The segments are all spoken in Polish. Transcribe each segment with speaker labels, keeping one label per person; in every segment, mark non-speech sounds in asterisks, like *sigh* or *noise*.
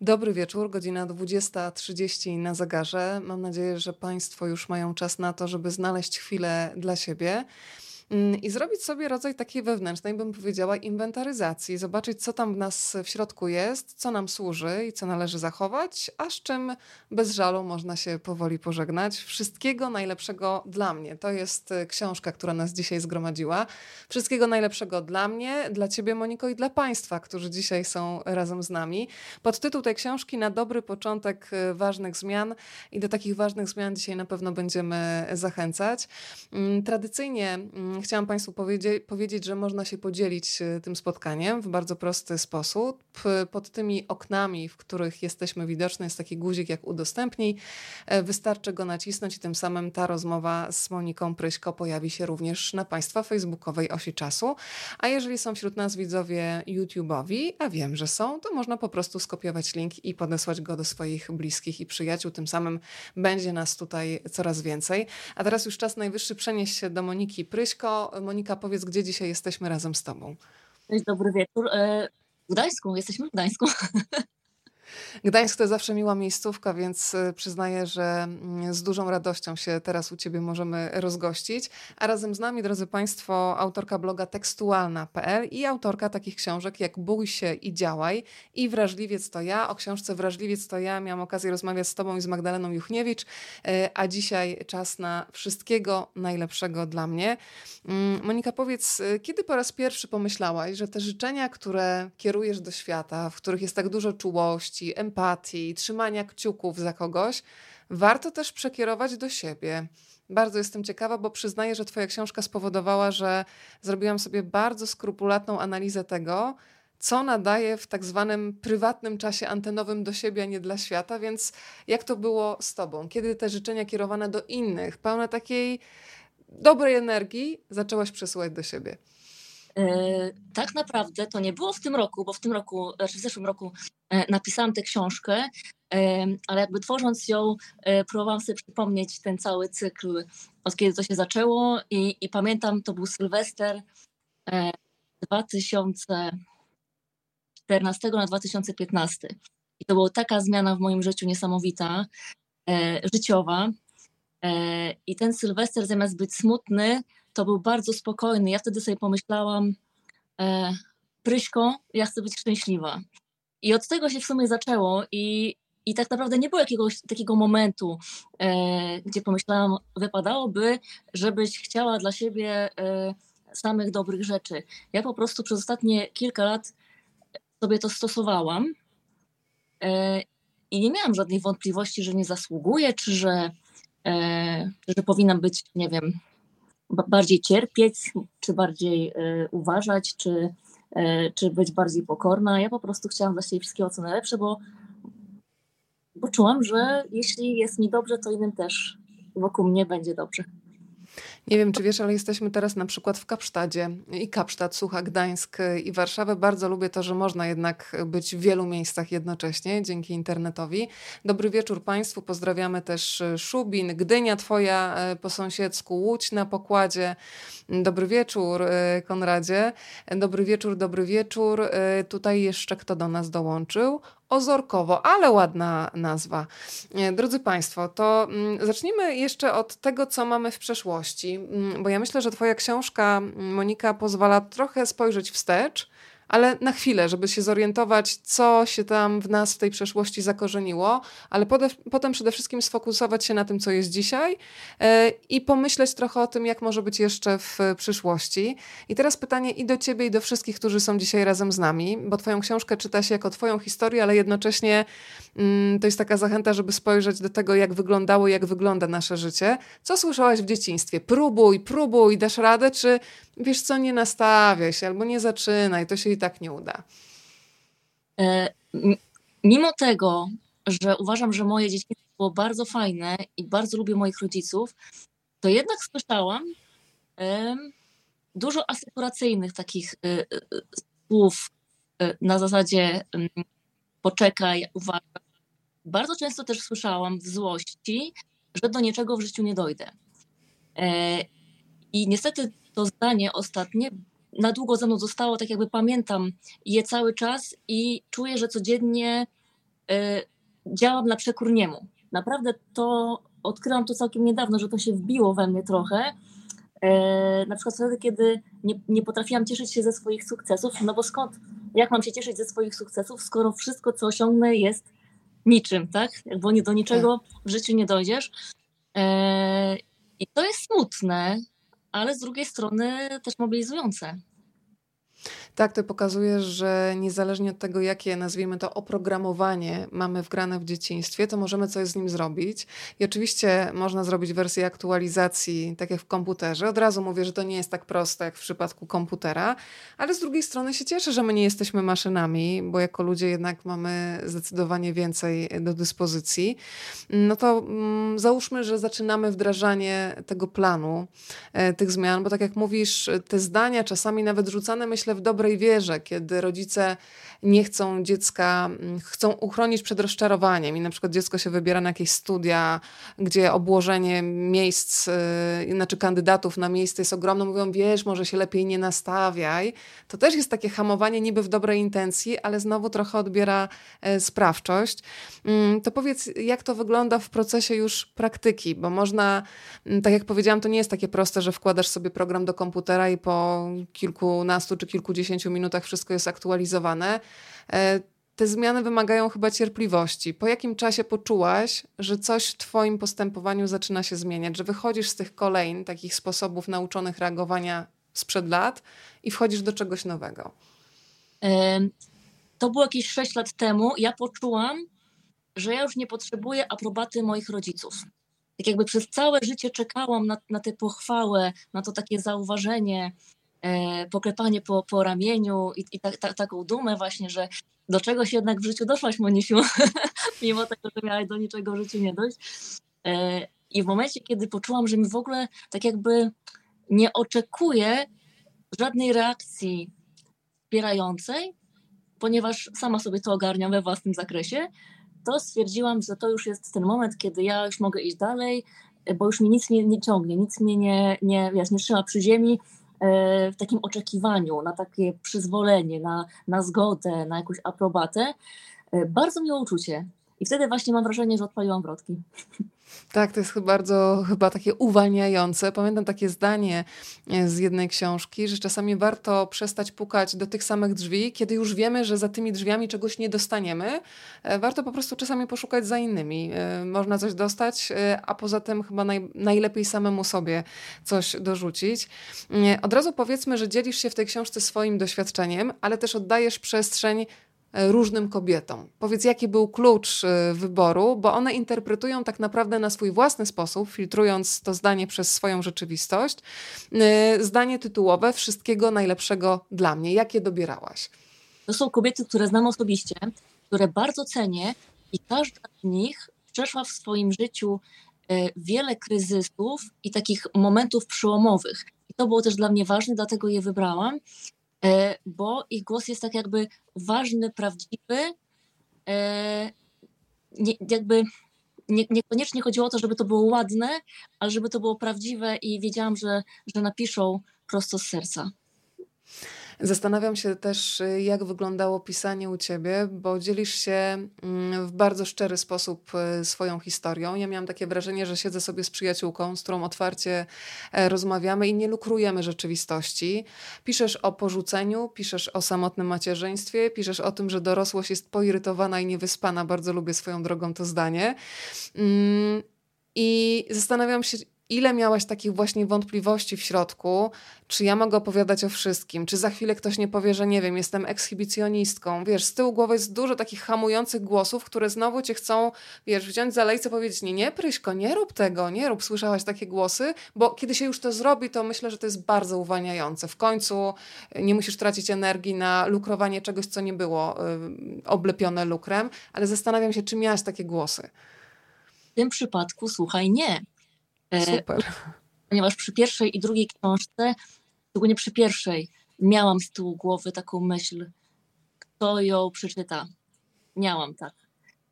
Speaker 1: Dobry wieczór, godzina 20.30 na zegarze. Mam nadzieję, że Państwo już mają czas na to, żeby znaleźć chwilę dla siebie. Mm, i zrobić sobie rodzaj takiej wewnętrznej, bym powiedziała, inwentaryzacji, zobaczyć, co tam w nas w środku jest, co nam służy i co należy zachować, a z czym bez żalu można się powoli pożegnać. Wszystkiego najlepszego dla mnie. To jest y, książka, która nas dzisiaj zgromadziła. Wszystkiego najlepszego dla mnie, dla Ciebie, Moniko, i dla Państwa, którzy dzisiaj są razem z nami. Pod tytuł tej książki na dobry początek y, ważnych zmian i do takich ważnych zmian dzisiaj na pewno będziemy zachęcać. Mm, tradycyjnie mm, chciałam Państwu powiedzieć, powiedzieć, że można się podzielić e, tym spotkaniem w bardzo prosty sposób. Pod tymi oknami, w których jesteśmy widoczni, jest taki guzik jak udostępnij. E, wystarczy go nacisnąć i tym samym ta rozmowa z Moniką Pryśko pojawi się również na Państwa facebookowej osi czasu. A jeżeli są wśród nas widzowie YouTube'owi, a wiem, że są, to można po prostu skopiować link i podesłać go do swoich bliskich i przyjaciół. Tym samym będzie nas tutaj coraz więcej. A teraz już czas najwyższy przenieść się do Moniki Pryśko Monika, powiedz, gdzie dzisiaj jesteśmy razem z Tobą?
Speaker 2: Cześć, dobry wieczór. E, w Gdańsku, jesteśmy w Gdańsku. *laughs*
Speaker 1: Gdańsk to zawsze miła miejscówka, więc y, przyznaję, że mm, z dużą radością się teraz u Ciebie możemy rozgościć. A razem z nami, drodzy Państwo, autorka bloga tekstualna.pl i autorka takich książek jak Bój się i działaj i Wrażliwiec to ja. O książce Wrażliwiec to ja miałam okazję rozmawiać z Tobą i z Magdaleną Juchniewicz, y, a dzisiaj czas na wszystkiego najlepszego dla mnie. Mm, Monika, powiedz, y, kiedy po raz pierwszy pomyślałaś, że te życzenia, które kierujesz do świata, w których jest tak dużo czułości, empatii, trzymania kciuków za kogoś, warto też przekierować do siebie. Bardzo jestem ciekawa, bo przyznaję, że Twoja książka spowodowała, że zrobiłam sobie bardzo skrupulatną analizę tego, co nadaje w tak zwanym prywatnym czasie antenowym do siebie, a nie dla świata. Więc jak to było z Tobą? Kiedy te życzenia kierowane do innych, pełne takiej dobrej energii, zaczęłaś przesyłać do siebie?
Speaker 2: E, tak naprawdę to nie było w tym roku, bo w tym roku, znaczy w zeszłym roku e, napisałam tę książkę, e, ale jakby tworząc ją, próbowałam sobie przypomnieć ten cały cykl, od kiedy to się zaczęło i, i pamiętam, to był Sylwester 2014 na 2015. I to była taka zmiana w moim życiu niesamowita, życiowa. I ten Sylwester zamiast być smutny, to był bardzo spokojny. Ja wtedy sobie pomyślałam, e, ja chcę być szczęśliwa. I od tego się w sumie zaczęło i, i tak naprawdę nie było jakiegoś takiego momentu, e, gdzie pomyślałam, wypadałoby, żebyś chciała dla siebie e, samych dobrych rzeczy. Ja po prostu przez ostatnie kilka lat sobie to stosowałam e, i nie miałam żadnej wątpliwości, że nie zasługuję, czy że, e, że powinnam być, nie wiem, bardziej cierpieć, czy bardziej y, uważać, czy, y, czy być bardziej pokorna. Ja po prostu chciałam dla siebie wszystkiego co najlepsze, bo, bo czułam, że jeśli jest mi dobrze, to innym też wokół mnie będzie dobrze.
Speaker 1: Nie wiem, czy wiesz, ale jesteśmy teraz na przykład w Kapsztadzie i Kapsztad, Sucha, Gdańsk i Warszawę. Bardzo lubię to, że można jednak być w wielu miejscach jednocześnie dzięki internetowi. Dobry wieczór Państwu, pozdrawiamy też Szubin, Gdynia Twoja e, po sąsiedzku, Łódź na pokładzie. Dobry wieczór e, Konradzie, dobry wieczór, dobry wieczór. E, tutaj jeszcze kto do nas dołączył? Ozorkowo, ale ładna nazwa. E, drodzy Państwo, to mm, zacznijmy jeszcze od tego, co mamy w przeszłości, mm, bo ja myślę, że Twoja książka, mm, Monika, pozwala trochę spojrzeć wstecz ale na chwilę, żeby się zorientować, co się tam w nas w tej przeszłości zakorzeniło, ale pode, potem przede wszystkim sfokusować się na tym, co jest dzisiaj yy, i pomyśleć trochę o tym, jak może być jeszcze w przyszłości. I teraz pytanie i do ciebie, i do wszystkich, którzy są dzisiaj razem z nami, bo twoją książkę czyta się jako twoją historię, ale jednocześnie yy, to jest taka zachęta, żeby spojrzeć do tego, jak wyglądało, jak wygląda nasze życie. Co słyszałaś w dzieciństwie? Próbuj, próbuj, dasz radę, czy wiesz co, nie nastawiaj się albo nie zaczynaj, to się i tak nie uda.
Speaker 2: E, mimo tego, że uważam, że moje dzieciństwo było bardzo fajne i bardzo lubię moich rodziców, to jednak słyszałam dużo asekuracyjnych takich e, e, słów na zasadzie poczekaj, uwaga. Bardzo często też słyszałam w złości, że do niczego w życiu nie dojdę. I niestety to zdanie ostatnie na długo ze mną zostało, tak jakby pamiętam je cały czas i czuję, że codziennie działam na przekór niemu. Naprawdę to odkryłam to całkiem niedawno, że to się wbiło we mnie trochę. E, na przykład wtedy, kiedy nie, nie potrafiłam cieszyć się ze swoich sukcesów, no bo skąd, jak mam się cieszyć ze swoich sukcesów, skoro wszystko, co osiągnę jest niczym, tak? Bo nie do niczego w życiu nie dojdziesz. E, I to jest smutne, ale z drugiej strony też mobilizujące.
Speaker 1: Tak, to pokazuje, że niezależnie od tego, jakie nazwijmy to oprogramowanie mamy wgrane w dzieciństwie, to możemy coś z nim zrobić. I oczywiście można zrobić wersję aktualizacji, tak jak w komputerze. Od razu mówię, że to nie jest tak proste jak w przypadku komputera, ale z drugiej strony się cieszę, że my nie jesteśmy maszynami, bo jako ludzie jednak mamy zdecydowanie więcej do dyspozycji. No to mm, załóżmy, że zaczynamy wdrażanie tego planu, e, tych zmian, bo tak jak mówisz, te zdania czasami nawet rzucane, myślę, w dobre dobrej wierze, kiedy rodzice nie chcą dziecka, mm, chcą uchronić przed rozczarowaniem i na przykład dziecko się wybiera na jakieś studia, gdzie obłożenie miejsc, yy, znaczy kandydatów na miejsce jest ogromne, mówią, wiesz, może się lepiej nie nastawiaj. To też jest takie hamowanie niby w dobrej intencji, ale znowu trochę odbiera yy, sprawczość. Yy, to powiedz, jak to wygląda w procesie już praktyki, bo można, mm, tak jak powiedziałam, to nie jest takie proste, że wkładasz sobie program do komputera i po kilkunastu czy kilkudziesięciu minutach wszystko jest aktualizowane. E, te zmiany wymagają chyba cierpliwości. Po jakim czasie poczułaś, że coś w Twoim postępowaniu zaczyna się zmieniać, że wychodzisz z tych kolejn, takich sposobów nauczonych reagowania sprzed lat i wchodzisz do czegoś nowego?
Speaker 2: To było jakieś 6 lat temu. Ja poczułam, że ja już nie potrzebuję aprobaty moich rodziców. Tak jakby przez całe życie czekałam na, na tę pochwałę, na to takie zauważenie, E, poklepanie po, po ramieniu i, i ta, ta, taką dumę właśnie, że do czegoś jednak w życiu doszłaś, Monisiu, *laughs* mimo tego, że miałaś do niczego w życiu nie dojść. E, I w momencie, kiedy poczułam, że mi w ogóle tak jakby nie oczekuję żadnej reakcji wspierającej, ponieważ sama sobie to ogarniam we własnym zakresie, to stwierdziłam, że to już jest ten moment, kiedy ja już mogę iść dalej, bo już mi nic nie, nie ciągnie, nic mnie nie, nie, wiesz, nie trzyma przy ziemi, E, w takim oczekiwaniu na takie przyzwolenie, na, na zgodę, na jakąś aprobatę. E, bardzo miłe uczucie. I wtedy właśnie mam wrażenie, że odpaliłam wrotki. *laughs*
Speaker 1: Tak, to jest bardzo chyba takie uwalniające. Pamiętam takie zdanie e, z jednej książki, że czasami warto przestać pukać do tych samych drzwi, kiedy już wiemy, że za tymi drzwiami czegoś nie dostaniemy. E, warto po prostu czasami poszukać za innymi. E, można coś dostać, a poza tym chyba naj, najlepiej samemu sobie coś dorzucić. Od razu powiedzmy, że dzielisz się w tej książce swoim doświadczeniem, ale też oddajesz przestrzeń różnym kobietom. Powiedz, jaki był klucz e, wyboru, bo one interpretują tak naprawdę na swój własny sposób, filtrując to zdanie przez swoją rzeczywistość. E, zdanie tytułowe Wszystkiego najlepszego dla mnie. Jakie dobierałaś?
Speaker 2: To są kobiety, które znam osobiście, które bardzo cenię i każda z nich przeszła w swoim życiu wiele kryzysów i takich momentów przełomowych. I to było też dla mnie ważne, dlatego je wybrałam. E, bo ich głos jest tak jakby ważny, prawdziwy. E, nie, jakby nie, niekoniecznie chodziło o to, żeby to było ładne, ale żeby to było prawdziwe i wiedziałam, że, że napiszą prosto z serca.
Speaker 1: Zastanawiam się też, jak wyglądało pisanie u ciebie, bo dzielisz się mm, w bardzo szczery sposób y, swoją historią. Ja miałam takie wrażenie, że siedzę sobie z przyjaciółką, z którą otwarcie e, rozmawiamy i nie lukrujemy rzeczywistości. Piszesz o porzuceniu, piszesz o samotnym macierzyństwie, piszesz o tym, że dorosłość jest poirytowana i niewyspana. Bardzo lubię swoją drogą to zdanie. Mm, I zastanawiam się, ile miałaś takich właśnie wątpliwości w środku, czy ja mogę opowiadać o wszystkim, czy za chwilę ktoś nie powie, że nie wiem, jestem ekshibicjonistką. Wiesz, z tyłu głowy jest dużo takich hamujących głosów, które znowu cię chcą, wiesz, wziąć za lejce, powiedzieć, nie, nie, Pryśko, nie rób tego, nie rób. Słyszałaś takie głosy? Bo kiedy się już to zrobi, to myślę, że to jest bardzo uwalniające. W końcu nie musisz tracić energii na lukrowanie czegoś, co nie było y, oblepione lukrem, ale zastanawiam się, czy miałaś takie głosy.
Speaker 2: W tym przypadku, słuchaj, nie
Speaker 1: E, Super.
Speaker 2: Ponieważ przy pierwszej i drugiej książce, szczególnie przy pierwszej, miałam z tyłu głowy taką myśl, kto ją przeczyta. Miałam tak.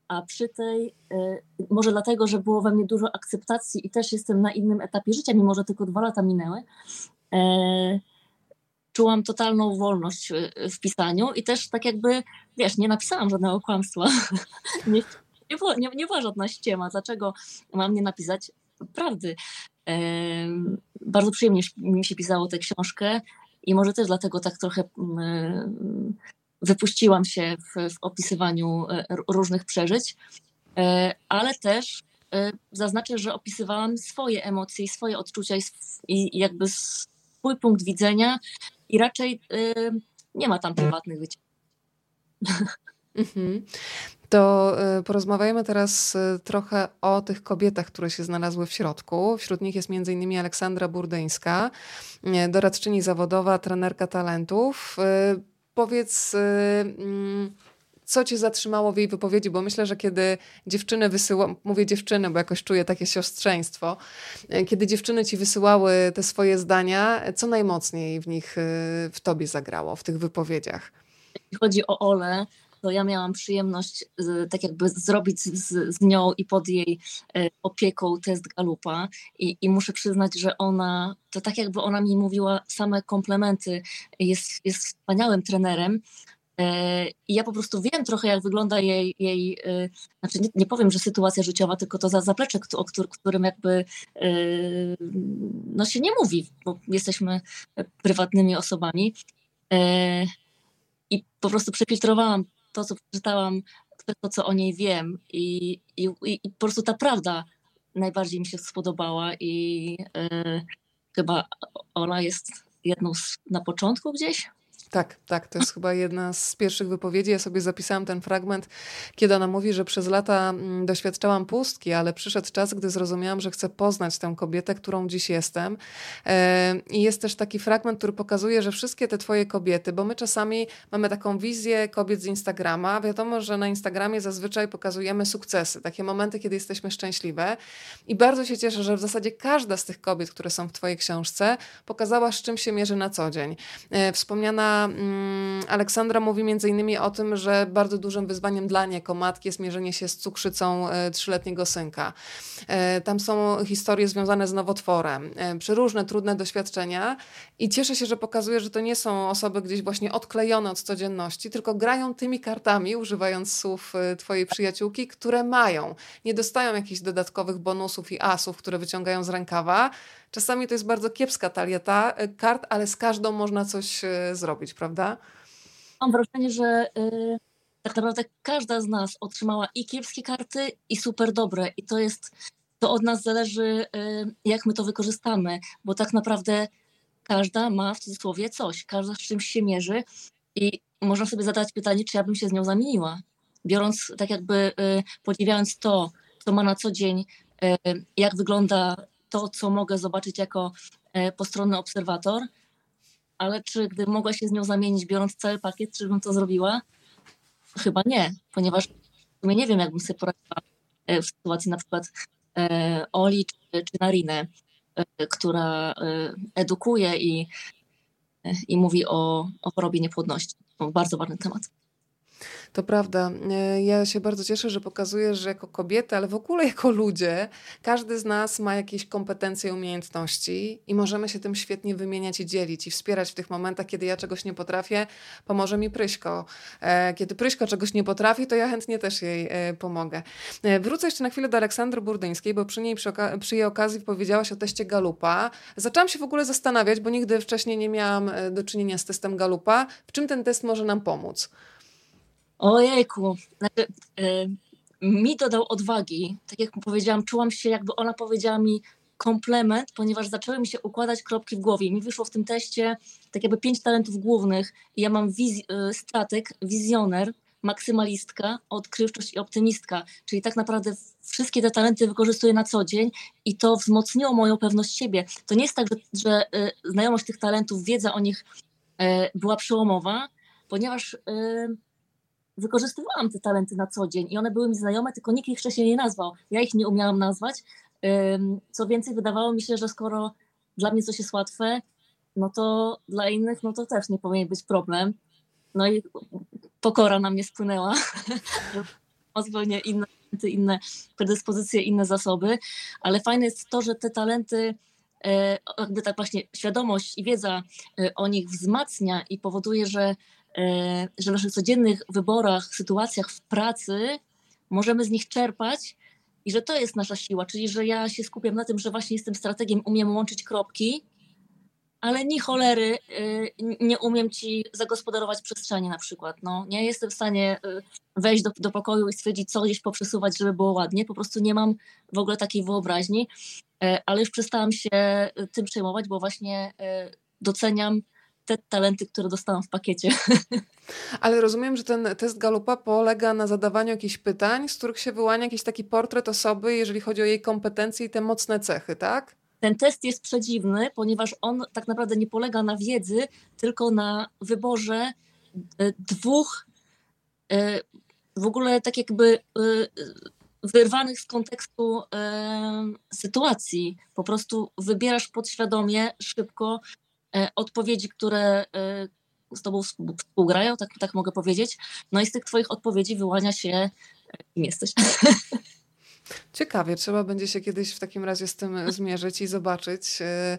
Speaker 2: A przy tej, e, może dlatego, że było we mnie dużo akceptacji i też jestem na innym etapie życia, mimo że tylko dwa lata minęły, e, czułam totalną wolność w pisaniu i też tak jakby, wiesz, nie napisałam żadnego kłamstwa. *laughs* nie, nie, było, nie, nie była żadna ściema. Dlaczego mam nie napisać prawdy? Bardzo przyjemnie mi się pisało tę książkę i może też dlatego tak trochę mm, wypuściłam się w, w opisywaniu e, różnych przeżyć, e, ale też e, zaznaczę, że opisywałam swoje emocje i swoje odczucia i, i jakby swój punkt widzenia i raczej nie ma tam prywatnych wycieczek.
Speaker 1: Mhm. To porozmawiajmy teraz trochę o tych kobietach, które się znalazły w środku. Wśród nich jest m.in. Aleksandra Burdyńska, doradczyni zawodowa, trenerka talentów. Powiedz, y, mm, co cię zatrzymało w jej wypowiedzi, bo myślę, że kiedy dziewczyny wysyłały, mówię dziewczyny, bo jakoś czuję takie siostrzeństwo, y, kiedy dziewczyny ci wysyłały te swoje zdania, co najmocniej w nich, y, w tobie zagrało, w tych wypowiedziach?
Speaker 2: Jeśli chodzi o Ole, to ja miałam przyjemność tak jakby zrobić z, z nią i pod jej opieką test Galupa I, i muszę przyznać, że ona, to tak jakby ona mi mówiła same komplementy, jest, jest wspaniałym trenerem, e, i ja po prostu wiem trochę, jak wygląda jej, jej znaczy nie, nie powiem, że sytuacja życiowa, tylko to za zaplecze, o którym jakby no się nie mówi, bo jesteśmy prywatnymi osobami. I po prostu przefiltrowałam to, co przeczytałam, to, co o niej wiem. I, i, i po prostu ta prawda najbardziej mi się spodobała i yy, chyba ona jest jedną z, na początku gdzieś
Speaker 1: tak, tak, to jest chyba jedna z pierwszych wypowiedzi. Ja sobie zapisałam ten fragment, kiedy ona mówi, że przez lata mm, doświadczałam pustki, ale przyszedł czas, gdy zrozumiałam, że chcę poznać tę kobietę, którą dziś jestem. E, I jest też taki fragment, który pokazuje, że wszystkie te twoje kobiety, bo my czasami mamy taką wizję kobiet z Instagrama. Wiadomo, że na Instagramie zazwyczaj pokazujemy sukcesy, takie momenty, kiedy jesteśmy szczęśliwe. I bardzo się cieszę, że w zasadzie każda z tych kobiet, które są w twojej książce, pokazała, z czym się mierzy na co dzień. E, wspomniana Mm, Aleksandra mówi między innymi o tym, że bardzo dużym wyzwaniem dla niej jako matki jest mierzenie się z cukrzycą e, trzyletniego synka. E, tam są historie związane z nowotworem, e, przeróżne trudne doświadczenia i cieszę się, że pokazuje, że to nie są osoby gdzieś właśnie odklejone od codzienności, tylko grają tymi kartami, używając słów twojej przyjaciółki, które mają. Nie dostają jakichś dodatkowych bonusów i asów, które wyciągają z rękawa, Czasami to jest bardzo kiepska talieta e, kart, ale z każdą można coś e, zrobić, prawda?
Speaker 2: Mam wrażenie, że yy, tak naprawdę każda z nas otrzymała i kiepskie karty, i super dobre. I to jest, to od nas zależy, yy, jak my to wykorzystamy, bo tak naprawdę każda ma w cudzysłowie coś, każda z czymś się mierzy i można sobie zadać pytanie, czy ja bym się z nią zamieniła. Biorąc, tak jakby podziwiając to, co ma na co dzień, jak wygląda to, co mogę zobaczyć jako e, postronny obserwator, ale czy gdybym mogła się z nią zamienić, biorąc cały pakiet, czy bym to zrobiła? Chyba nie, ponieważ nie wiem, jakbym sobie poradziła e, w sytuacji na przykład e, Oli czy, czy która edukuje i, i mówi o, o chorobie niepłodności. To bardzo ważny temat.
Speaker 1: To prawda. E, ja się bardzo cieszę, że pokazujesz, że jako kobiety, ale w ogóle jako ludzie, każdy z nas ma jakieś kompetencje, umiejętności i możemy się tym świetnie wymieniać i dzielić i wspierać w tych momentach, kiedy ja czegoś nie potrafię, pomoże mi Pryśko. E, kiedy Pryśko czegoś nie potrafi, to ja chętnie też jej e, pomogę. Wrócę jeszcze na chwilę do Aleksandry Burdyńskiej, bo przy niej przy, oka przy jej okazji powiedziałaś o teście Galupa. Zaczęłam się w ogóle zastanawiać, bo nigdy wcześniej nie miałam do czynienia z testem Galupa. W czym ten test może nam pomóc?
Speaker 2: Ojejku, znaczy, y, mi dodał odwagi. Tak jak powiedziałam, czułam się, jakby ona powiedziała mi komplement, ponieważ zaczęły mi się układać kropki w głowie. Mi wyszło w tym teście tak jakby pięć talentów głównych. Ja mam wiz- y, stratek, wizjoner, maksymalistka, odkrywczość i optymistka. Czyli tak naprawdę wszystkie te talenty wykorzystuję na co dzień i to wzmocniło moją pewność siebie. To nie jest tak, że, że y, znajomość tych talentów, wiedza o nich y, była przełomowa, ponieważ y, wykorzystywałam te talenty na co dzień i one były mi znajome, tylko nikt ich wcześniej nie nazwał. Ja ich nie umiałam nazwać. Co więcej, wydawało mi się, że skoro dla mnie coś jest łatwe, no to dla innych, no to też nie powinien być problem. No i pokora na mnie spłynęła. Mam *laughs* zupełnie inne, inne predyspozycje, inne zasoby, ale fajne jest to, że te talenty e, jakby tak właśnie świadomość i wiedza e, o nich wzmacnia i powoduje, że, że w naszych codziennych wyborach, sytuacjach w pracy możemy z nich czerpać i że to jest nasza siła, czyli że ja się skupiam na tym, że właśnie jestem strategiem, umiem łączyć kropki, ale ni cholery y, nie umiem ci zagospodarować przestrzeni na przykład. No, nie jestem w stanie y, wejść do, do pokoju i stwierdzić, co gdzieś poprzesuwać, żeby było ładnie. Po prostu nie mam w ogóle takiej wyobraźni, e, ale już przestałam się tym przejmować, bo właśnie doceniam te talenty, które dostałam w pakiecie. *laughs*
Speaker 1: Ale rozumiem, że ten test Galupa polega na zadawaniu jakichś pytań, z których się wyłania jakiś taki portret osoby, jeżeli chodzi o jej kompetencje i te mocne cechy, tak?
Speaker 2: Ten test jest przedziwny, ponieważ on tak naprawdę nie polega na wiedzy, tylko na wyborze e, dwóch e, w ogóle tak jakby e, wyrwanych z kontekstu sytuacji. Po prostu wybierasz podświadomie, szybko odpowiedzi, które z tobą współgrają, tak, tak mogę powiedzieć. No i z tych twoich odpowiedzi wyłania się, kim jesteś. *laughs*
Speaker 1: Ciekawie, trzeba będzie się kiedyś w takim razie z tym zmierzyć i zobaczyć. E,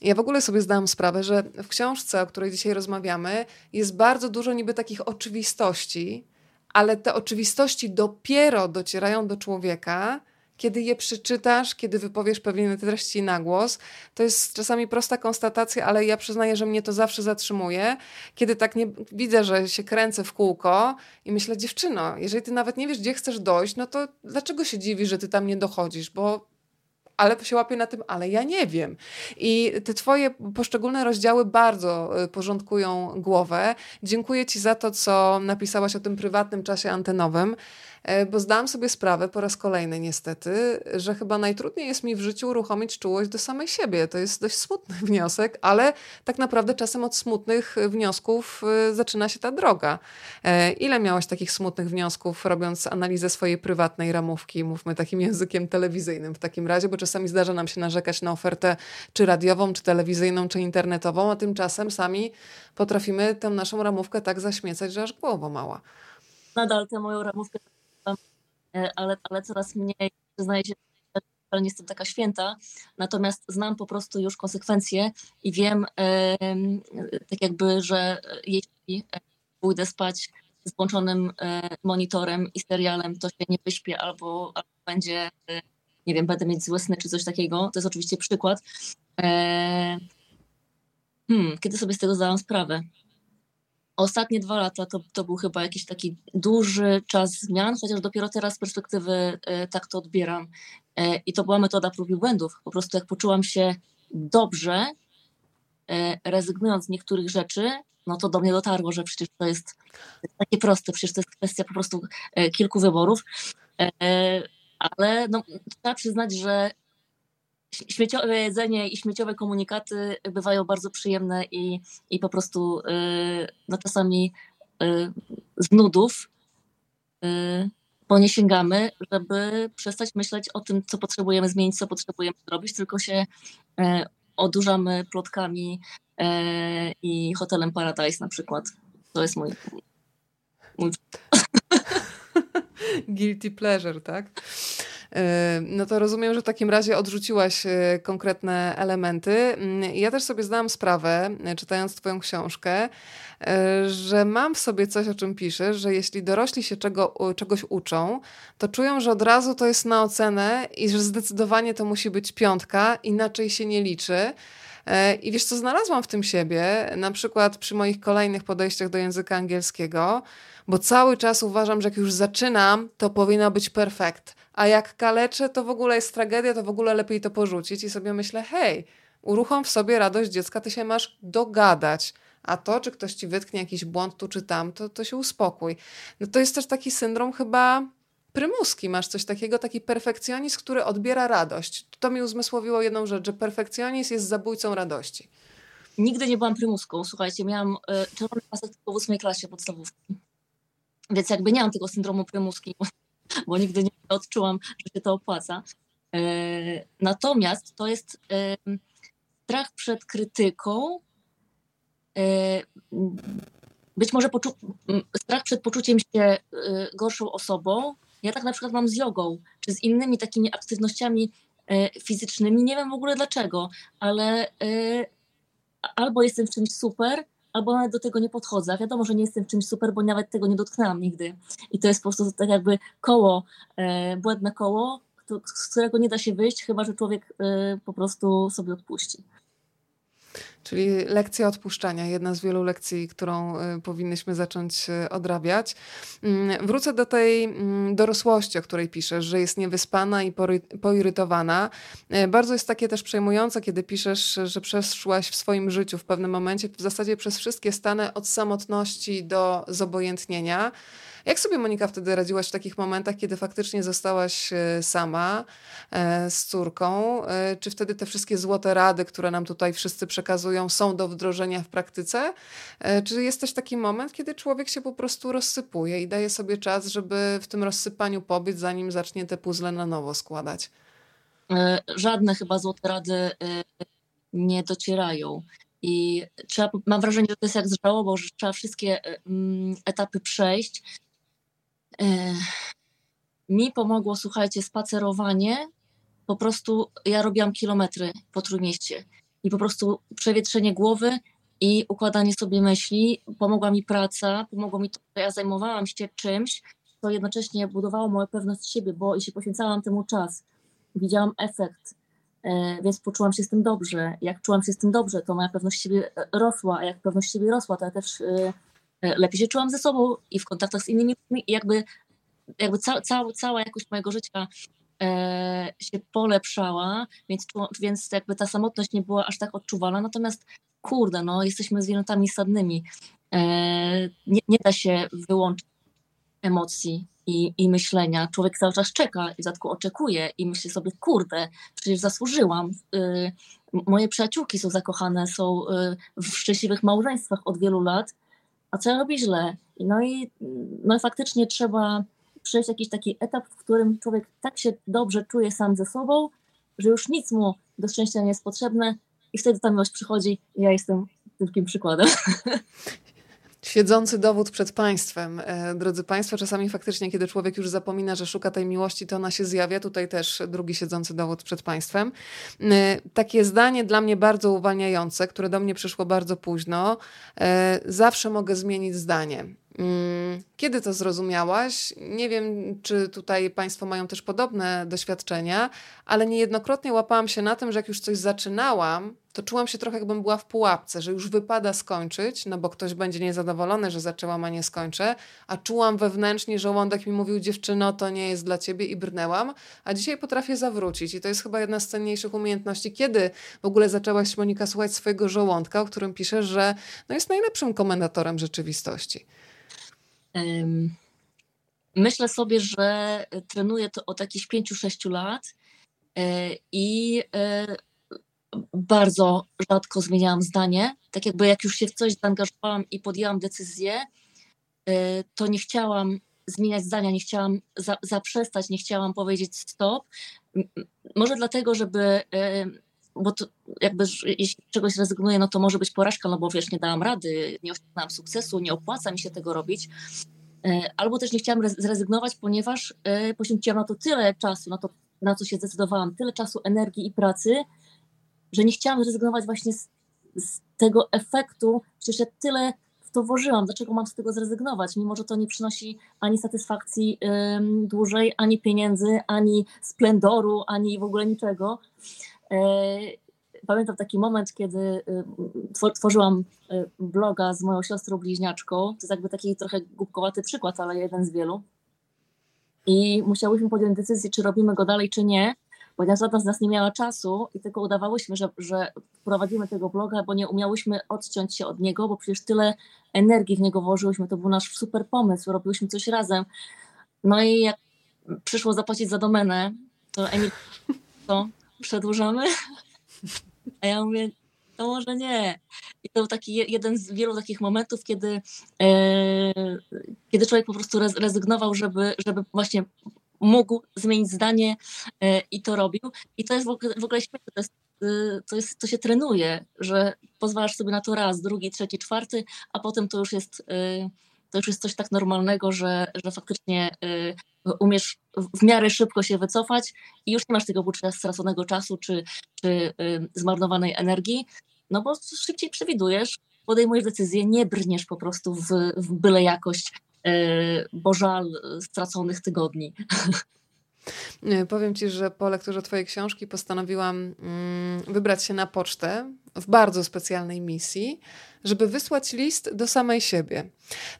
Speaker 1: ja w ogóle sobie zdałam sprawę, że w książce, o której dzisiaj rozmawiamy, jest bardzo dużo niby takich oczywistości, ale te oczywistości dopiero docierają do człowieka, kiedy je przeczytasz, kiedy wypowiesz pewne treści na głos. To jest czasami prosta konstatacja, ale ja przyznaję, że mnie to zawsze zatrzymuje, kiedy tak nie widzę, że się kręcę w kółko i myślę, dziewczyno, jeżeli ty nawet nie wiesz, gdzie chcesz dojść, no to dlaczego się dziwisz, że ty tam nie dochodzisz? Bo ale się łapię na tym, ale ja nie wiem. I te twoje poszczególne rozdziały bardzo y, porządkują głowę. Dziękuję ci za to, co napisałaś o tym prywatnym czasie antenowym. E, bo zdałam sobie sprawę po raz kolejny niestety, że chyba najtrudniej jest mi w życiu uruchomić czułość do samej siebie. To jest dość smutny *laughs* wniosek, ale tak naprawdę czasem od smutnych wniosków e, zaczyna się ta droga. E, ile miałaś takich smutnych wniosków, robiąc analizę swojej prywatnej ramówki, mówmy takim *laughs* językiem telewizyjnym w takim razie, bo czasami zdarza nam się narzekać na ofertę czy radiową, czy telewizyjną, czy internetową, a tymczasem sami potrafimy tę naszą ramówkę tak zaśmiecać, że aż głowa mała.
Speaker 2: Nadal tę moją ramówkę ale, ale coraz mniej przyznaję się, że nie jestem taka święta, natomiast znam po prostu już konsekwencje i wiem tak jakby, że jeśli pójdę spać z włączonym e, monitorem i serialem, to się nie wyśpię albo, albo będzie, e, nie wiem, będę mieć złe sny czy coś takiego. To jest oczywiście przykład. Hmm, kiedy sobie z tego zdałam sprawę? Ostatnie dwa lata to, to był chyba jakiś taki duży czas zmian, chociaż dopiero teraz z perspektywy e, tak to odbieram. E, I to była metoda prób i błędów. Po prostu jak poczułam się dobrze, e, rezygnując z niektórych rzeczy, no to do mnie dotarło, że przecież to jest takie proste, przecież to jest kwestia po prostu kilku wyborów. Ale no, trzeba przyznać, że śmieciowe jedzenie i śmieciowe komunikaty bywają bardzo przyjemne i, i po prostu y, no czasami y, z nudów y, po nie sięgamy, żeby przestać myśleć o tym, co potrzebujemy zmienić, co potrzebujemy zrobić, tylko się odurzamy plotkami i hotelem Paradise na przykład. To jest mój, mój... *laughs*
Speaker 1: Guilty pleasure, tak? No to rozumiem, że w takim razie odrzuciłaś e, konkretne elementy. Mm, ja też sobie zdałam sprawę, e, czytając Twoją książkę, że mam w sobie coś, o czym piszesz, że jeśli dorośli się czego, czegoś uczą, to czują, że od razu to jest na ocenę i że zdecydowanie to musi być piątka, inaczej się nie liczy. I wiesz, co znalazłam w tym siebie, na przykład przy moich kolejnych podejściach do języka angielskiego, bo cały czas uważam, że jak już zaczynam, to powinno być perfekt a jak kaleczę, to w ogóle jest tragedia, to w ogóle lepiej to porzucić i sobie myślę, hej, uruchom w sobie radość dziecka, ty się masz dogadać. A to, czy ktoś ci wytknie jakiś błąd tu czy tam, to, to się uspokój. No to jest też taki syndrom chyba prymuski. Masz coś takiego, taki perfekcjonizm, który odbiera radość. To mi uzmysłowiło jedną rzecz, że perfekcjonizm jest zabójcą radości.
Speaker 2: Nigdy nie byłam prymuską. Słuchajcie, miałam y, czerwony pasek w 8 klasie podstawówki. Więc jakby nie mam tego syndromu prymuski, *laughs* bo nigdy nie odczułam, że się to opłaca. E, natomiast to jest e, strach przed krytyką, być może strach przed poczuciem się gorszą osobą. Ja tak na przykład mam z jogą, czy z innymi takimi aktywnościami fizycznymi. Nie wiem w ogóle dlaczego, ale albo jestem w czymś super, albo nawet do tego nie podchodzę. Wiadomo, że nie jestem w czymś super, bo nawet tego nie dotknęłam nigdy. I to jest po prostu tak jakby koło, błędne koło, z którego nie da się wyjść, chyba że człowiek po prostu sobie odpuści.
Speaker 1: Czyli lekcja odpuszczania, jedna z wielu lekcji, którą y, powinnyśmy zacząć y, odrabiać. Mm, wrócę do tej mm, dorosłości, o której piszesz, że jest niewyspana i poirytowana. Y, bardzo jest takie też przejmujące, kiedy piszesz, że przeszłaś w swoim życiu w pewnym momencie w zasadzie przez wszystkie stany od samotności do zobojętnienia. Jak sobie Monika wtedy radziłaś w takich momentach, kiedy faktycznie zostałaś e, sama e, z córką? E, czy wtedy te wszystkie złote rady, które nam tutaj wszyscy przekazują, są do wdrożenia w praktyce? Czy jest też taki moment, kiedy człowiek się po prostu rozsypuje i daje sobie czas, żeby w tym rozsypaniu pobyć, zanim zacznie te puzzle na nowo składać?
Speaker 2: Żadne chyba złote rady nie docierają. I trzeba, mam wrażenie, że to jest jak z żałobą, że trzeba wszystkie mm, etapy przejść mi pomogło, słuchajcie, spacerowanie. Po prostu ja robiłam kilometry po Trójmieście i po prostu przewietrzenie głowy i układanie sobie myśli. Pomogła mi praca, pomogło mi to, że ja zajmowałam się czymś, co jednocześnie budowało moją pewność siebie, bo jeśli poświęcałam temu czas, widziałam efekt, e, więc poczułam się z tym dobrze. Jak czułam się z tym dobrze, to moja pewność siebie rosła, a jak pewność siebie rosła, to ja też e, E, lepiej się czułam ze sobą i w kontaktach z innymi ludźmi i jakby, jakby ca, ca, cała jakość mojego życia e, się polepszała, więc, więc jakby ta samotność nie była aż tak odczuwalna, natomiast kurde, no jesteśmy zwierzętami sadnymi. E, nie, nie da się wyłączyć emocji i, i myślenia. Człowiek cały czas czeka i w oczekuje i myśli sobie, kurde, przecież zasłużyłam. Y, moje przyjaciółki są zakochane, są y, w szczęśliwych małżeństwach od wielu lat a co robi źle. No i, no i faktycznie trzeba przejść jakiś taki etap, w którym człowiek tak się dobrze czuje sam ze sobą, że już nic mu do szczęścia nie jest potrzebne i wtedy ta miłość przychodzi i ja jestem tym przykładem. *laughs*
Speaker 1: Siedzący dowód przed państwem. E, drodzy Państwo, czasami faktycznie, kiedy człowiek już zapomina, że szuka tej miłości, to ona się zjawia. Tutaj też drugi siedzący dowód przed państwem. E, takie zdanie dla mnie bardzo uwalniające, które do mnie przyszło bardzo późno. E, zawsze mogę zmienić zdanie. Mm, kiedy to zrozumiałaś? Nie wiem, czy tutaj Państwo mają też podobne doświadczenia, ale niejednokrotnie łapałam się na tym, że jak już coś zaczynałam, to czułam się trochę, jakbym była w pułapce, że już wypada skończyć, no bo ktoś będzie niezadowolony, że zaczęłam, a nie skończę, a czułam wewnętrznie, żołądek mi mówił, dziewczyno, to nie jest dla ciebie i brnęłam, a dzisiaj potrafię zawrócić i to jest chyba jedna z cenniejszych umiejętności. Kiedy w ogóle zaczęłaś, Monika, słuchać swojego żołądka, o którym piszesz, że no jest najlepszym komendatorem rzeczywistości?
Speaker 2: Myślę sobie, że trenuję to od jakichś 5-6 lat e, i e, bardzo rzadko zmieniałam zdanie. Tak jakby jak już się w coś zaangażowałam i podjęłam decyzję, e, to nie chciałam zmieniać zdania, nie chciałam za, zaprzestać, nie chciałam powiedzieć stop. Może dlatego, żeby bo to jakby jeśli czegoś rezygnuję, no to może być porażka, no bo wiesz, nie dałam rady, nie osiągnęłam sukcesu, nie opłaca mi się tego robić. E, albo też nie chciałam zrezygnować, ponieważ e, poświęciłam na to tyle czasu, na to, na co się zdecydowałam, tyle czasu, energii i pracy, że nie chciałam zrezygnować właśnie z, z tego efektu. Przecież ja tyle w to włożyłam, dlaczego mam z tego zrezygnować, mimo że to nie przynosi ani satysfakcji dłużej, ani pieniędzy, ani splendoru, ani w ogóle niczego. E, pamiętam taki moment, kiedy y, tworzyłam y, bloga z moją siostrą bliźniaczką. To jest jakby taki trochę głupkowaty przykład, ale jeden z wielu. I musiałyśmy podjąć decyzję, czy robimy go dalej, czy nie, ponieważ żadna z nas nie miała czasu i tylko udawałyśmy, że, że prowadzimy tego bloga, bo nie umiałyśmy odciąć się od niego, bo przecież tyle energii w niego włożyłyśmy. To był nasz super pomysł, robiłyśmy coś razem. No i jak przyszło zapłacić za domenę, to Emil, to przedłużamy? *laughs* A ja mówię, to może nie. I to był taki jeden z wielu takich momentów, kiedy, e, kiedy człowiek po prostu rezygnował, żeby, żeby właśnie mógł zmienić zdanie e, i to robił. I to jest w ogóle, w ogóle to, jest, e, to, jest, to się trenuje, że pozwalasz sobie na to raz, drugi, trzeci, czwarty, a potem to już jest, e, to już jest coś tak normalnego, że, że faktycznie umiesz w miarę szybko się wycofać i już nie masz tego poczucia straconego czasu czy, czy zmarnowanej energii, no bo szybciej przewidujesz, podejmujesz decyzję, nie brniesz po prostu w, w byle jakość, bo żal straconych tygodni. *laughs*
Speaker 1: Powiem Ci, że po lekturze Twojej książki postanowiłam mm, wybrać się na pocztę w bardzo specjalnej misji, żeby wysłać list do samej siebie.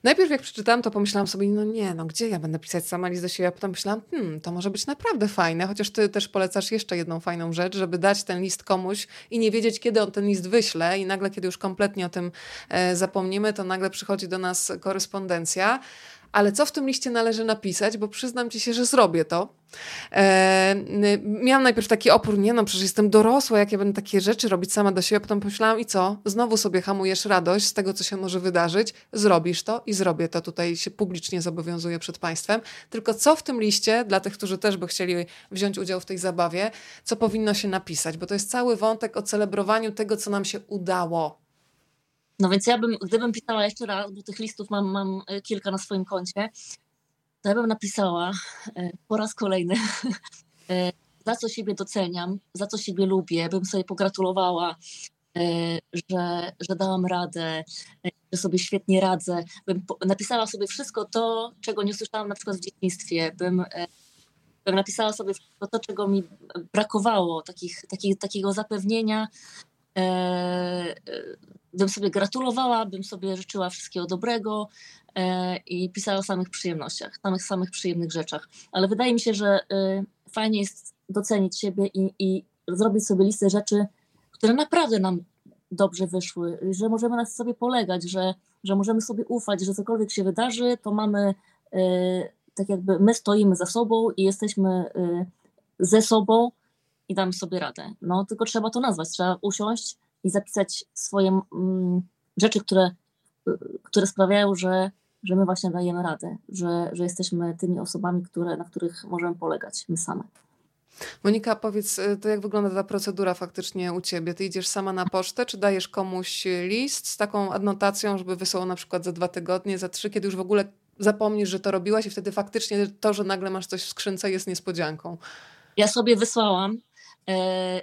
Speaker 1: Najpierw jak przeczytałam, to pomyślałam sobie, no nie, no gdzie ja będę pisać sama list do siebie? A potem myślałam, hmm, to może być naprawdę fajne, chociaż ty też polecasz jeszcze jedną fajną rzecz, żeby dać ten list komuś i nie wiedzieć, kiedy on ten list wyśle i nagle, kiedy już kompletnie o tym e, zapomnimy, to nagle przychodzi do nas korespondencja ale co w tym liście należy napisać, bo przyznam ci się, że zrobię to. E, miałam najpierw taki opór, nie no, przecież jestem dorosła, jak ja będę takie rzeczy robić sama do siebie, potem pomyślałam i co? Znowu sobie hamujesz radość z tego, co się może wydarzyć, zrobisz to i zrobię to, tutaj się publicznie zobowiązuję przed państwem. Tylko co w tym liście, dla tych, którzy też by chcieli wziąć udział w tej zabawie, co powinno się napisać, bo to jest cały wątek o celebrowaniu tego, co nam się udało,
Speaker 2: no więc ja bym, gdybym pisała jeszcze raz, bo tych listów mam, mam e, kilka na swoim koncie, to ja bym napisała e, po raz kolejny, e, *laughs* za co siebie doceniam, za co siebie lubię, bym sobie pogratulowała, że, że dałam radę, że sobie świetnie radzę. Bym napisała sobie wszystko to, czego nie słyszałam na przykład w dzieciństwie. Bym, bym napisała sobie wszystko to, czego mi brakowało, takich, takich, takiego zapewnienia, bym sobie gratulowała, bym sobie życzyła wszystkiego dobrego e, i pisała o samych przyjemnościach, samych, samych przyjemnych rzeczach. Ale wydaje mi się, że e, fajnie jest docenić siebie i, i zrobić sobie listę rzeczy, które naprawdę nam dobrze wyszły, że możemy na sobie polegać, że, że możemy sobie ufać, że cokolwiek się wydarzy, to mamy e, tak jakby my stoimy za sobą i jesteśmy ze sobą i damy sobie radę. No tylko trzeba to nazwać, trzeba usiąść i zapisać swoje mm, rzeczy, które, które sprawiają, że, że my właśnie dajemy radę, że, że jesteśmy tymi osobami, które, na których możemy polegać my same.
Speaker 1: Monika, powiedz, y, to jak wygląda ta procedura faktycznie u ciebie? Ty idziesz sama na pocztę, czy dajesz komuś list z taką adnotacją, żeby wysłał na przykład za dwa tygodnie, za trzy, kiedy już w ogóle zapomnisz, że to robiłaś i wtedy faktycznie to, że nagle masz coś w skrzynce jest niespodzianką?
Speaker 2: Ja sobie wysłałam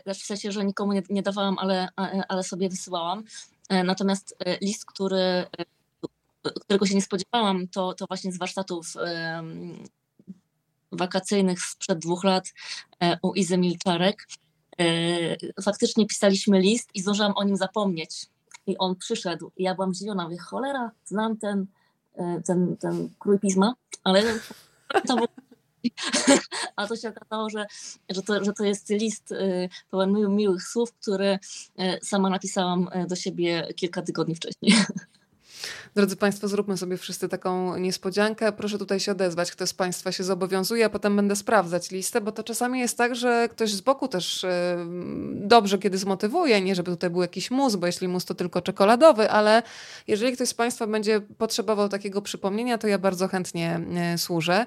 Speaker 2: w sensie, że nikomu nie, nie dawałam, ale, ale sobie wysyłałam. E, natomiast e, list, który, którego się nie spodziewałam, to, to właśnie z warsztatów wakacyjnych sprzed dwóch lat u Izy Milczarek. Faktycznie pisaliśmy list i zdążyłam o nim zapomnieć. I on przyszedł. I ja byłam zdziwiona, mówię, cholera, znam ten, ten, ten krój pisma, ale to było a to się okazało, że, że, to, że to jest list y, pełen miłych słów, który sama napisałam y, do siebie kilka tygodni wcześniej.
Speaker 1: Drodzy Państwo, zróbmy sobie wszyscy taką niespodziankę. Proszę tutaj się odezwać, kto z Państwa się zobowiązuje, a potem będę sprawdzać listę, bo to czasami jest tak, że ktoś z boku też dobrze kiedy zmotywuje, nie żeby tutaj był jakiś mus, bo jeśli mus to tylko czekoladowy, ale jeżeli ktoś z Państwa będzie potrzebował takiego przypomnienia, to ja bardzo chętnie służę.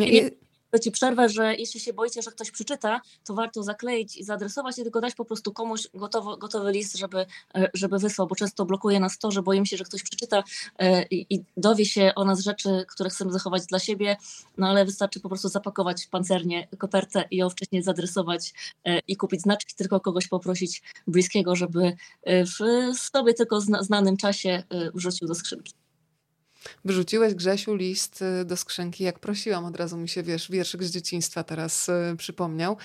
Speaker 2: I to ci przerwę, że jeśli się boicie, że ktoś przeczyta, to warto zakleić i zaadresować i tylko dać po prostu komuś gotowy, gotowy list, żeby, e, żeby wysłał, bo często blokuje nas to, że boimy się, że ktoś przeczyta e, i, i dowie się o nas rzeczy, które chcemy zachować dla siebie, no ale wystarczy po prostu zapakować pancernie kopertę i ją wcześniej zaadresować e, i kupić znaczki, tylko kogoś poprosić bliskiego, żeby w sobie tylko znanym czasie wrzucił do skrzynki.
Speaker 1: Wyrzuciłeś, Grzesiu, list y, do skrzynki, jak prosiłam. Od razu mi się, wiesz, wierszyk z dzieciństwa teraz y, przypomniał.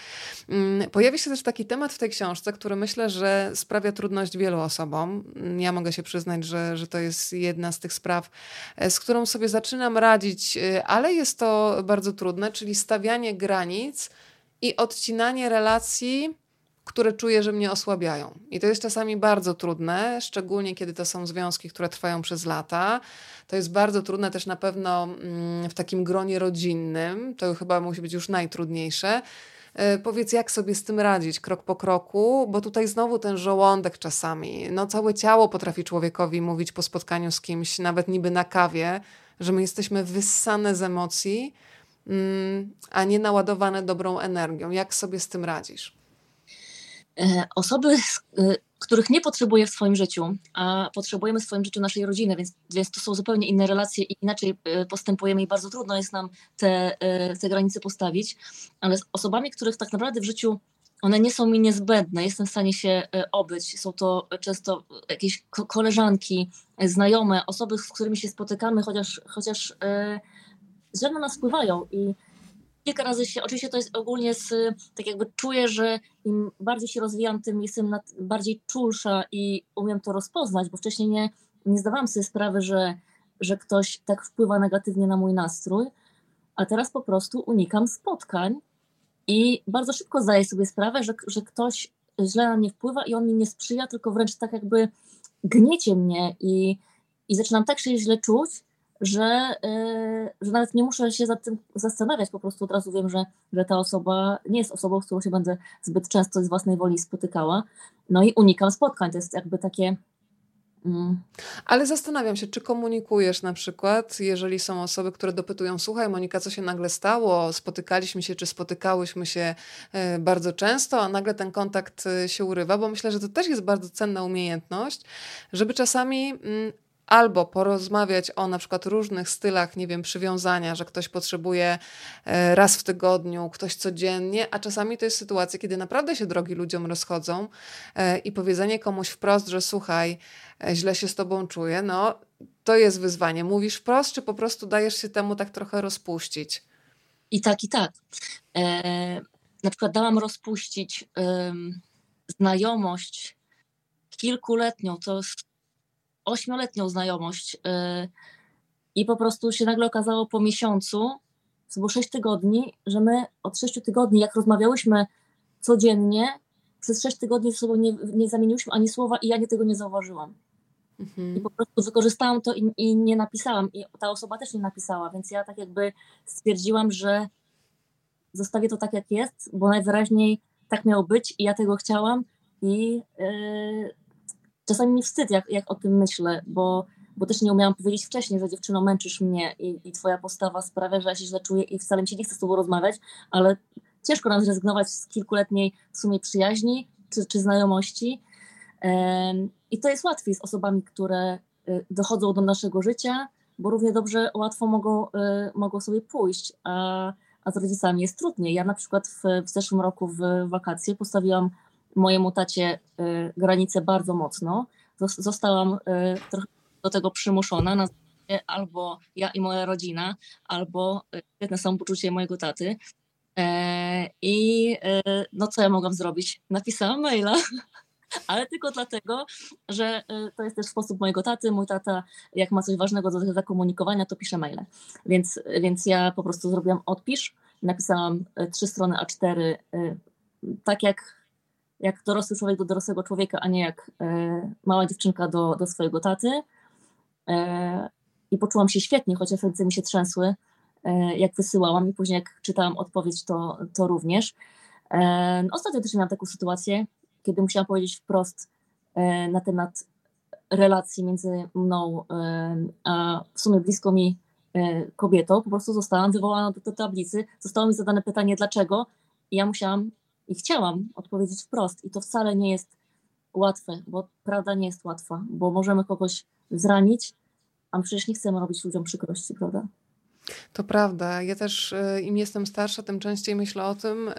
Speaker 1: Mm, pojawi się też taki temat w tej książce, który myślę, że sprawia trudność wielu osobom. Mm, ja mogę się przyznać, że, że to jest jedna z tych spraw, e, z którą sobie zaczynam radzić, y, ale jest to bardzo trudne, czyli stawianie granic i odcinanie relacji które czuję, że mnie osłabiają. I to jest czasami bardzo trudne, szczególnie kiedy to są związki, które trwają przez lata. To jest bardzo trudne też na pewno mm, w takim gronie rodzinnym. To chyba musi być już najtrudniejsze. E, powiedz, jak sobie z tym radzić krok po kroku, bo tutaj znowu ten żołądek czasami, no całe ciało potrafi człowiekowi mówić po spotkaniu z kimś, nawet niby na kawie, że my jesteśmy wyssane z emocji, mm, a nie naładowane dobrą energią. Jak sobie z tym radzisz?
Speaker 2: E, osoby, e, których nie potrzebuję w swoim życiu, a potrzebujemy w swoim życiu naszej rodziny, więc, więc to są zupełnie inne relacje i inaczej e, postępujemy i bardzo trudno jest nam te, te granice postawić, ale z osobami, których tak naprawdę w życiu one nie są mi niezbędne, jestem w stanie się obyć. Są to często jakieś koleżanki, znajome, osoby, z którymi się spotykamy, chociaż, chociaż źle na nas wpływają i kilka razy się, oczywiście to jest ogólnie z, tak jakby czuję, że im bardziej się rozwijam, tym jestem nad, bardziej czulsza i umiem to rozpoznać, bo wcześniej nie, nie zdawałam sobie sprawy, że, że ktoś tak wpływa negatywnie na mój nastrój, a teraz po prostu unikam spotkań i bardzo szybko zdaję sobie sprawę, że, że ktoś źle na mnie wpływa i on mi nie sprzyja, tylko wręcz tak jakby gniecie mnie i, i zaczynam tak się źle czuć, że, yy, że nawet nie muszę się za tym zastanawiać, po prostu od razu wiem, że, że ta osoba nie jest osobą, z którą się będę zbyt często z własnej woli spotykała. No i unikam spotkań. To jest jakby takie.
Speaker 1: Mm. Ale zastanawiam się, czy komunikujesz na przykład, jeżeli są osoby, które dopytują, słuchaj Monika, co się nagle stało, spotykaliśmy się, czy spotykałyśmy się e, bardzo często, a nagle ten kontakt e, się urywa, bo myślę, że to też jest bardzo cenna umiejętność, żeby czasami mm, albo porozmawiać o na przykład różnych stylach, nie wiem, przywiązania, że ktoś potrzebuje e, raz w tygodniu, ktoś codziennie, a czasami to jest sytuacja, kiedy naprawdę się drogi ludziom rozchodzą e, i powiedzenie komuś wprost, że słuchaj, e, źle się z tobą czuję, no to jest wyzwanie. Mówisz wprost, czy po prostu dajesz się temu tak trochę rozpuścić?
Speaker 2: I tak, i tak. E, na przykład dałam rozpuścić e, znajomość kilkuletnią, to jest ośmioletnią znajomość y, i po prostu się nagle okazało po miesiącu, to było sześć tygodni, że my od sześciu tygodni, jak rozmawiałyśmy codziennie, przez sześć tygodni ze sobą nie, nie zamieniłyśmy ani słowa i ja nie tego nie zauważyłam. Mhm. I po prostu wykorzystałam to i, i, nie napisałam. I ta osoba też nie napisała, więc ja tak jakby stwierdziłam, że zostawię to tak, jak jest, bo najwyraźniej tak miało być i ja tego chciałam i yy, czasami mi wstyd, jak, jak o tym myślę, bo, bo też nie umiałam powiedzieć wcześniej, że dziewczyno męczysz mnie i, i twoja postawa sprawia, że ja się źle czuję i wcale mi się nie chce z tobą rozmawiać, ale ciężko nam zrezygnować z kilkuletniej w sumie przyjaźni czy, czy znajomości. I to jest łatwiej z osobami, które y, dochodzą do naszego życia, bo równie dobrze łatwo mogą, y, mogą sobie pójść, a, a z rodzicami jest trudniej. Ja na przykład w, w zeszłym roku w wakacje postawiłam mojemu tacie y, granicę bardzo mocno. Zostałam y, trochę do tego przymuszona na albo ja i moja rodzina, albo y, świetne samopoczucie mojego taty. E, I no co ja mogłam zrobić? Napisałam maila, *laughs* ale tylko dlatego, że to jest też sposób mojego taty. Mój tata, jak ma coś ważnego do zakomunikowania, to pisze maile. Więc, więc ja po prostu zrobiłam odpisz, napisałam trzy strony A4, tak jak jak dorosły człowiek do dorosłego człowieka, a nie jak e, mała dziewczynka do, do swojego taty. E, I poczułam się świetnie, chociaż ręce mi się trzęsły, e, jak wysyłałam i później jak czytałam odpowiedź, to, to również. Ostatnio też miałam taką sytuację, kiedy musiałam powiedzieć wprost na temat relacji między mną a w sumie blisko mi kobietą. Po prostu zostałam wywołana do, do tablicy, zostało mi zadane pytanie dlaczego i ja musiałam i chciałam odpowiedzieć wprost. I to wcale nie jest łatwe, bo prawda nie jest łatwa, bo możemy kogoś zranić, a przecież nie chcemy robić ludziom przykrości, prawda?
Speaker 1: To prawda. Ja też y, im jestem starsza, tym częściej myślę o tym, y,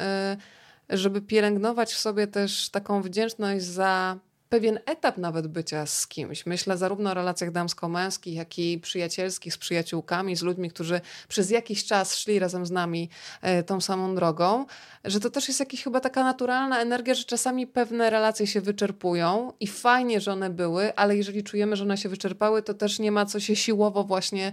Speaker 1: żeby pielęgnować w sobie też taką wdzięczność za pewien etap nawet bycia z kimś. Myślę zarówno o relacjach damsko-męskich, jak i przyjacielskich z przyjaciółkami, z ludźmi, którzy przez jakiś czas szli razem z nami e, tą samą drogą, że to też jest jakaś chyba taka naturalna energia, że czasami pewne relacje się wyczerpują i fajnie, że one były, ale jeżeli czujemy, że one się wyczerpały, to też nie ma co się siłowo właśnie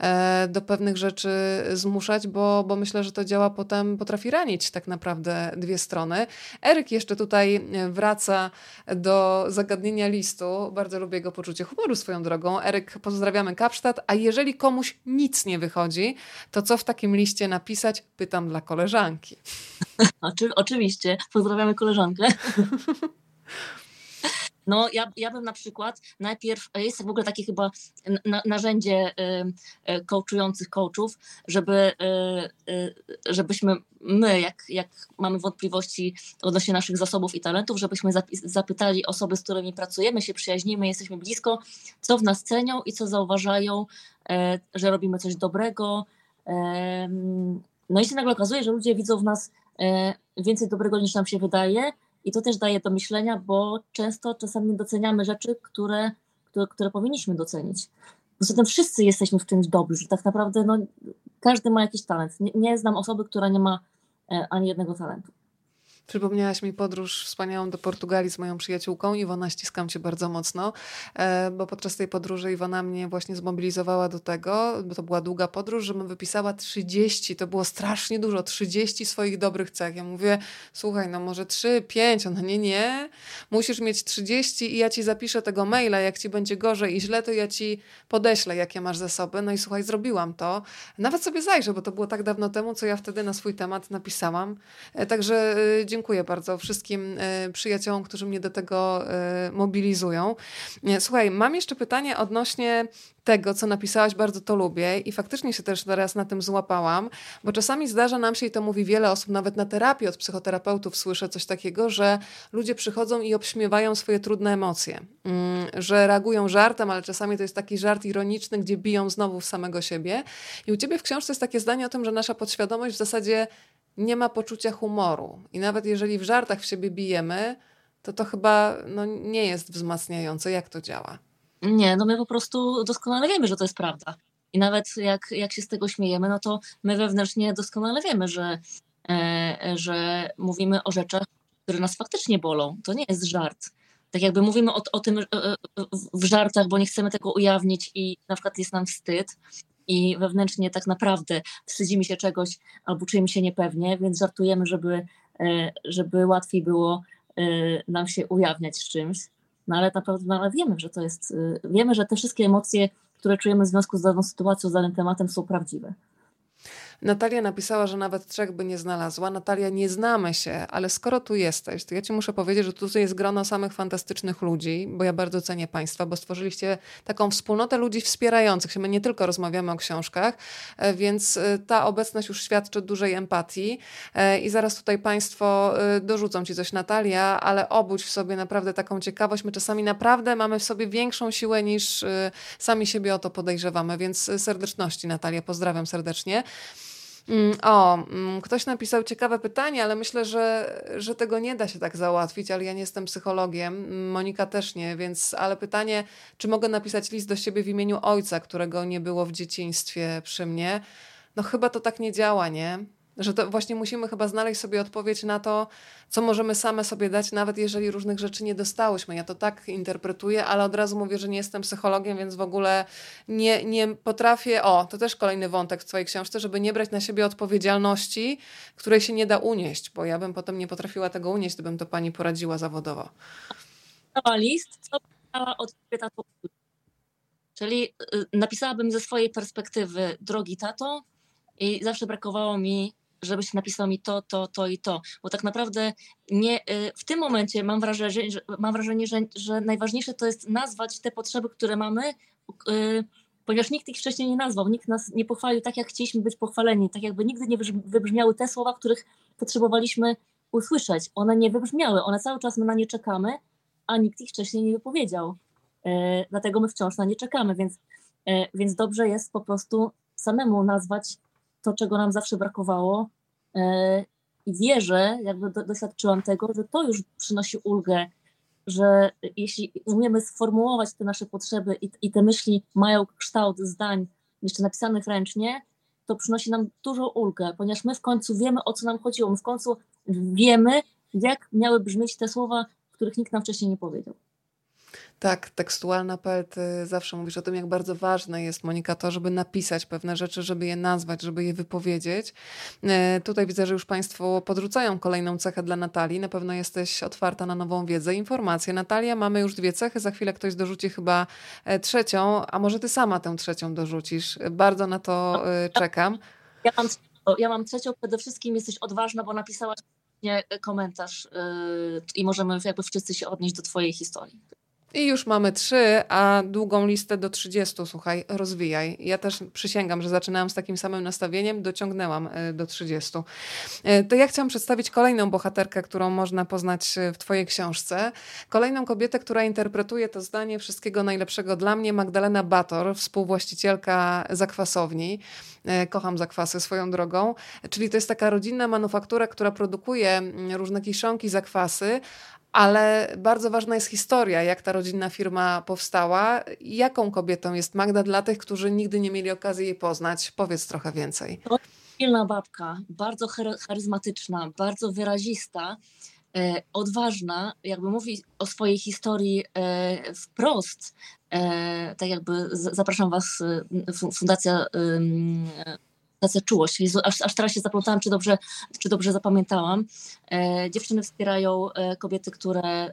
Speaker 1: e, do pewnych rzeczy zmuszać, bo, bo myślę, że to działa potem, potrafi ranić tak naprawdę dwie strony. Eryk jeszcze tutaj wraca do zagadnienia listu. Bardzo lubię jego poczucie humoru swoją drogą. Eryk, pozdrawiamy Kapsztad. A jeżeli komuś nic nie wychodzi, to co w takim liście napisać? Pytam dla koleżanki. *laughs*
Speaker 2: Oczy, oczywiście. Pozdrawiamy koleżankę. *laughs* No, ja, ja bym na przykład najpierw, jest w ogóle takie chyba na, narzędzie y, y, coachujących coachów, żeby, y, żebyśmy my, jak, jak mamy wątpliwości odnośnie naszych zasobów i talentów, żebyśmy zapytali osoby, z którymi pracujemy, się przyjaźnimy, jesteśmy blisko, co w nas cenią i co zauważają, e, że robimy coś dobrego. No i się nagle okazuje, że ludzie widzą w nas e, więcej dobrego niż nam się wydaje i to też daje do myślenia, bo często czasami doceniamy rzeczy, które, które, które powinniśmy docenić. Poza tym wszyscy jesteśmy w czymś dobrzy. Tak naprawdę no, każdy ma jakiś talent. Nie, nie znam osoby, która nie ma e, ani jednego talentu.
Speaker 1: Przypomniałaś mi podróż wspaniałą do Portugalii z moją przyjaciółką. Iwona, ściskam cię bardzo mocno, e, bo podczas tej podróży Iwona mnie właśnie zmobilizowała do tego, bo to była długa podróż, żebym wypisała 30, to było strasznie dużo, 30 swoich dobrych cech. Ja mówię, słuchaj, no może 3, 5, ona nie, nie, musisz mieć 30 i ja ci zapiszę tego maila, jak ci będzie gorzej i źle, to ja ci podeślę, jakie masz zasoby. No i słuchaj, zrobiłam to. Nawet sobie zajrzę, bo to było tak dawno temu, co ja wtedy na swój temat napisałam. E, także dziękuję dziękuję bardzo wszystkim e, przyjaciołom, którzy mnie do tego e, mobilizują. E, słuchaj, mam jeszcze pytanie odnośnie tego, co napisałaś, bardzo to lubię i faktycznie się też teraz na tym złapałam, bo czasami zdarza nam się, i to mówi wiele osób, nawet na terapii od psychoterapeutów słyszę coś takiego, że ludzie przychodzą i obśmiewają swoje trudne emocje, mm, że reagują żartem, ale czasami to jest taki żart ironiczny, gdzie biją znowu w samego siebie. I u ciebie w książce jest takie zdanie o tym, że nasza podświadomość w zasadzie nie ma poczucia humoru. I nawet jeżeli w żartach w siebie bijemy, to to chyba no, nie jest wzmacniające. Jak to działa?
Speaker 2: Nie, no my po prostu doskonale wiemy, że to jest prawda. I nawet jak, jak się z tego śmiejemy, no to my wewnętrznie doskonale wiemy, że, e, że mówimy o rzeczach, które nas faktycznie bolą. To nie jest żart. Tak jakby mówimy o, o tym e, e, w żartach, bo nie chcemy tego ujawnić i na przykład jest nam wstyd, i wewnętrznie tak naprawdę wstydzimy się czegoś albo czujemy się niepewnie, więc żartujemy, żeby, e, żeby łatwiej było e, nam się ujawniać z czymś. No ale naprawdę no, ale wiemy, że to jest, e, wiemy, że te wszystkie emocje, które czujemy w związku z daną sytuacją, z danym tematem są prawdziwe.
Speaker 1: Natalia napisała, że nawet trzech by nie znalazła. Natalia, nie znamy się, ale skoro tu jesteś, to ja ci muszę powiedzieć, że tu jest grono samych fantastycznych ludzi, bo ja bardzo cenię Państwa, bo stworzyliście taką wspólnotę ludzi wspierających się. My nie tylko rozmawiamy o książkach, e, więc e, ta obecność już świadczy dużej empatii. E, I zaraz tutaj Państwo dorzucą Ci coś, Natalia, ale obudź w sobie naprawdę taką ciekawość. My czasami naprawdę mamy w sobie większą siłę niż sami siebie o to podejrzewamy, więc serdeczności, Natalia, pozdrawiam serdecznie. Mm, o, mm, ktoś napisał ciekawe pytanie, ale myślę, że, że tego nie da się tak załatwić, ale ja nie jestem psychologiem, Monika też nie, więc, ale pytanie, czy mogę napisać list do siebie w imieniu ojca, którego nie było w dzieciństwie przy mnie? No chyba to tak nie działa, nie? Że to właśnie musimy chyba znaleźć sobie odpowiedź na to, co możemy same sobie dać, nawet jeżeli różnych rzeczy nie dostałyśmy. Ja to tak interpretuję, ale od razu mówię, że nie jestem psychologiem, więc w ogóle nie, nie potrafię. O, to też kolejny wątek w Twojej książce, żeby nie brać na siebie odpowiedzialności, której się nie da unieść, bo ja bym potem nie potrafiła tego unieść, gdybym to pani poradziła zawodowo.
Speaker 2: List, co od tato? Czyli y, napisałabym ze swojej perspektywy, drogi tato, i zawsze brakowało mi żebyś napisał mi to, to, to i to. Bo tak naprawdę nie, y, w tym momencie mam wrażenie, że, mam wrażenie, że, że najważniejsze to jest nazwać te potrzeby, które mamy, y, ponieważ nikt ich wcześniej nie nazwał, nikt nas nie pochwalił tak, jak chcieliśmy być pochwaleni, tak jakby nigdy nie wybrzmiały te słowa, których potrzebowaliśmy usłyszeć. One nie wybrzmiały, one cały czas my na nie czekamy, a nikt ich wcześniej nie wypowiedział. E, dlatego my wciąż na nie czekamy, więc, więc dobrze jest po prostu samemu nazwać to, czego nam zawsze brakowało. E, I wierzę, jakby doświadczyłam tego, że to już przynosi ulgę, że jeśli umiemy sformułować te nasze potrzeby i, i te myśli mają kształt zdań jeszcze napisanych ręcznie, to przynosi nam dużo ulgę, ponieważ my w końcu wiemy, o co nam chodziło. My w końcu wiemy, jak miały brzmieć te słowa, których nikt nam wcześniej nie powiedział.
Speaker 1: Tak, tekstualna poety zawsze mówisz o tym, jak bardzo ważne jest, Monika, to, żeby napisać pewne rzeczy, żeby je nazwać, żeby je wypowiedzieć. E, tutaj widzę, że już Państwo podrzucają kolejną cechę dla Natalii. Na pewno jesteś otwarta na nową wiedzę, informacje. Natalia, mamy już dwie cechy, za chwilę ktoś dorzuci chyba e, trzecią, a może ty sama tę trzecią dorzucisz. Bardzo na to e, czekam.
Speaker 2: Ja mam, ja mam trzecią, przede wszystkim jesteś odważna, bo napisałaś komentarz y, i możemy jakby wszyscy się odnieść do twojej historii.
Speaker 1: I już mamy trzy, a długą listę do 30, słuchaj, rozwijaj. Ja też przysięgam, że zaczynałam z takim samym nastawieniem, dociągnęłam e, do 30. E, to ja chciałam przedstawić kolejną bohaterkę, którą można poznać e, w Twojej książce. Kolejną kobietę, która interpretuje to zdanie wszystkiego najlepszego dla mnie, Magdalena Bator, współwłaścicielka zakwasowni. Kocham zakwasy swoją drogą. Czyli to jest taka rodzinna manufaktura, która produkuje mm, różne kiszonki, zakwasy, ale bardzo ważna jest historia, jak ta rodzinna firma powstała. Jaką kobietą jest Magda dla tych, którzy nigdy nie mieli okazji jej poznać? Powiedz trochę więcej.
Speaker 2: To silna babka, bardzo charyzmatyczna, bardzo wyrazista, e, odważna, jakby mówi o swojej historii e, wprost. E, tak jakby zapraszam Was, Fundacja czułość. Jezu, aż, aż teraz się zaplątałam, czy dobrze, czy dobrze zapamiętałam. E, dziewczyny wspierają e, kobiety, które e,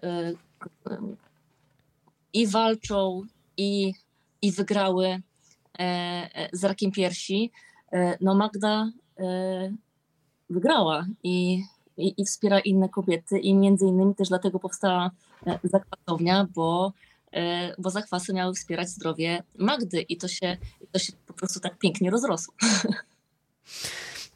Speaker 2: i walczą, i, i wygrały e, e, z rakiem piersi. E, no Magda wygrała i, i, i, wspiera inne kobiety i między innymi też dlatego powstała zakwasownia, bo bo zakwasy miały wspierać zdrowie Magdy i to się, to się po prostu tak pięknie rozrosło. *laughs*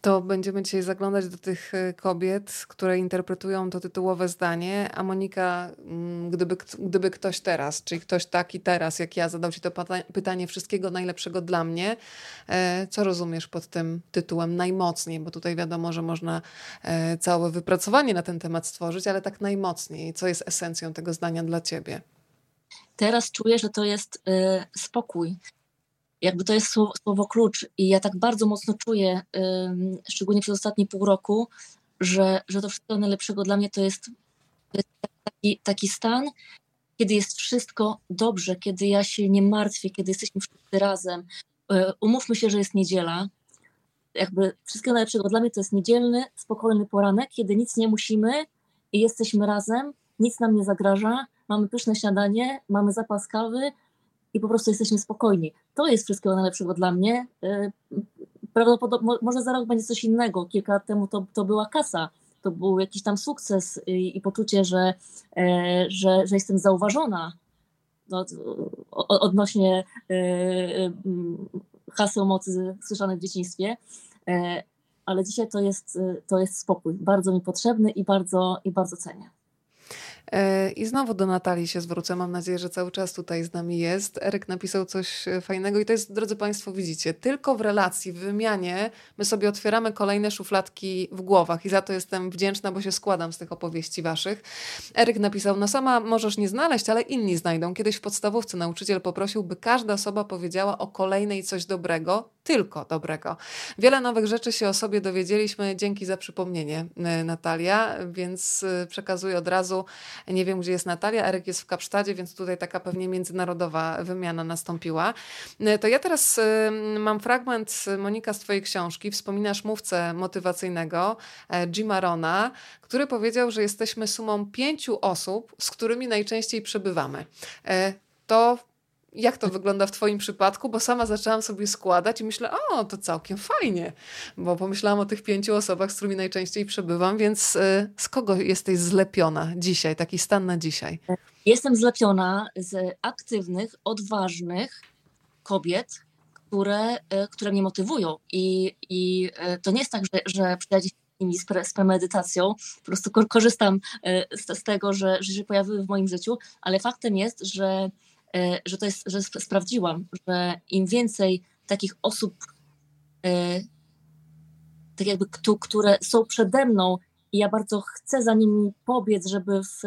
Speaker 1: To będziemy dzisiaj zaglądać do tych e, kobiet, które interpretują to tytułowe zdanie. A Monika, mm, gdyby, gdyby ktoś teraz, czyli ktoś taki teraz, jak ja, zadał ci to pytanie wszystkiego najlepszego dla mnie, e, co rozumiesz pod tym tytułem najmocniej? Bo tutaj wiadomo, że można e, całe wypracowanie na ten temat stworzyć, ale tak najmocniej. Co jest esencją tego zdania dla ciebie?
Speaker 2: Teraz czuję, że to jest spokój, jakby to jest słowo, słowo klucz i ja tak bardzo mocno czuję, szczególnie przez ostatnie pół roku, że, że to wszystko najlepszego dla mnie to jest, to jest taki, taki stan, kiedy jest wszystko dobrze, kiedy ja się nie martwię, kiedy jesteśmy wszyscy razem. E, umówmy się, że jest niedziela. Jakby wszystkiego najlepszego dla mnie to jest niedzielny, spokojny poranek, kiedy nic nie musimy i jesteśmy razem, nic nam nie zagraża, mamy pyszne śniadanie, mamy zapas kawy, i po prostu jesteśmy spokojni. To jest wszystkiego najlepszego dla mnie. Y, prawdopodobnie, może za rok będzie coś innego. Kilka lat temu to, to była kasa, to był jakiś tam sukces i, i poczucie, że, e, że, że jestem zauważona no, odnośnie e, haseł mocy słyszanych w dzieciństwie. E, ale dzisiaj to jest, to jest spokój, bardzo mi potrzebny i bardzo, i bardzo cenię.
Speaker 1: E, I znowu do Natalii się zwrócę. Mam nadzieję, że cały czas tutaj z nami jest. Eryk napisał coś e, fajnego i to jest, drodzy Państwo, widzicie, tylko w relacji, w wymianie my sobie otwieramy kolejne szufladki w głowach i za to jestem wdzięczna, bo się składam z tych opowieści Waszych. Eryk napisał, no sama możesz nie znaleźć, ale inni znajdą. Kiedyś w podstawówce nauczyciel poprosił, by każda osoba powiedziała o kolejnej coś dobrego, tylko dobrego. Wiele nowych rzeczy się o sobie dowiedzieliśmy. Dzięki za przypomnienie, e, Natalia, więc przekazuję od razu nie wiem, gdzie jest Natalia, Eryk jest w Kapsztadzie, więc tutaj taka pewnie międzynarodowa wymiana nastąpiła. E, to ja teraz e, mam fragment, Monika, z Twojej książki. Wspominasz mówcę motywacyjnego e, Jima Rona, który powiedział, że jesteśmy sumą pięciu osób, z którymi najczęściej przebywamy. To jak to wygląda w Twoim przypadku, bo sama zaczęłam sobie składać i myślę, o, to całkiem fajnie, bo pomyślałam o tych pięciu osobach, z którymi najczęściej przebywam, więc y, z kogo jesteś zlepiona dzisiaj, taki stan na dzisiaj?
Speaker 2: Jestem zlepiona z aktywnych, odważnych kobiet, które, y, które mnie motywują. I, i y, to nie jest tak, że, że przyjadzie nimi z, pre, z premedytacją. Po prostu korzystam z, z tego, że, że się pojawiły w moim życiu, ale faktem jest, że że to jest, że sprawdziłam, że im więcej takich osób, e, tak jakby, które są przede mną i ja bardzo chcę za nimi pobiec, żeby w,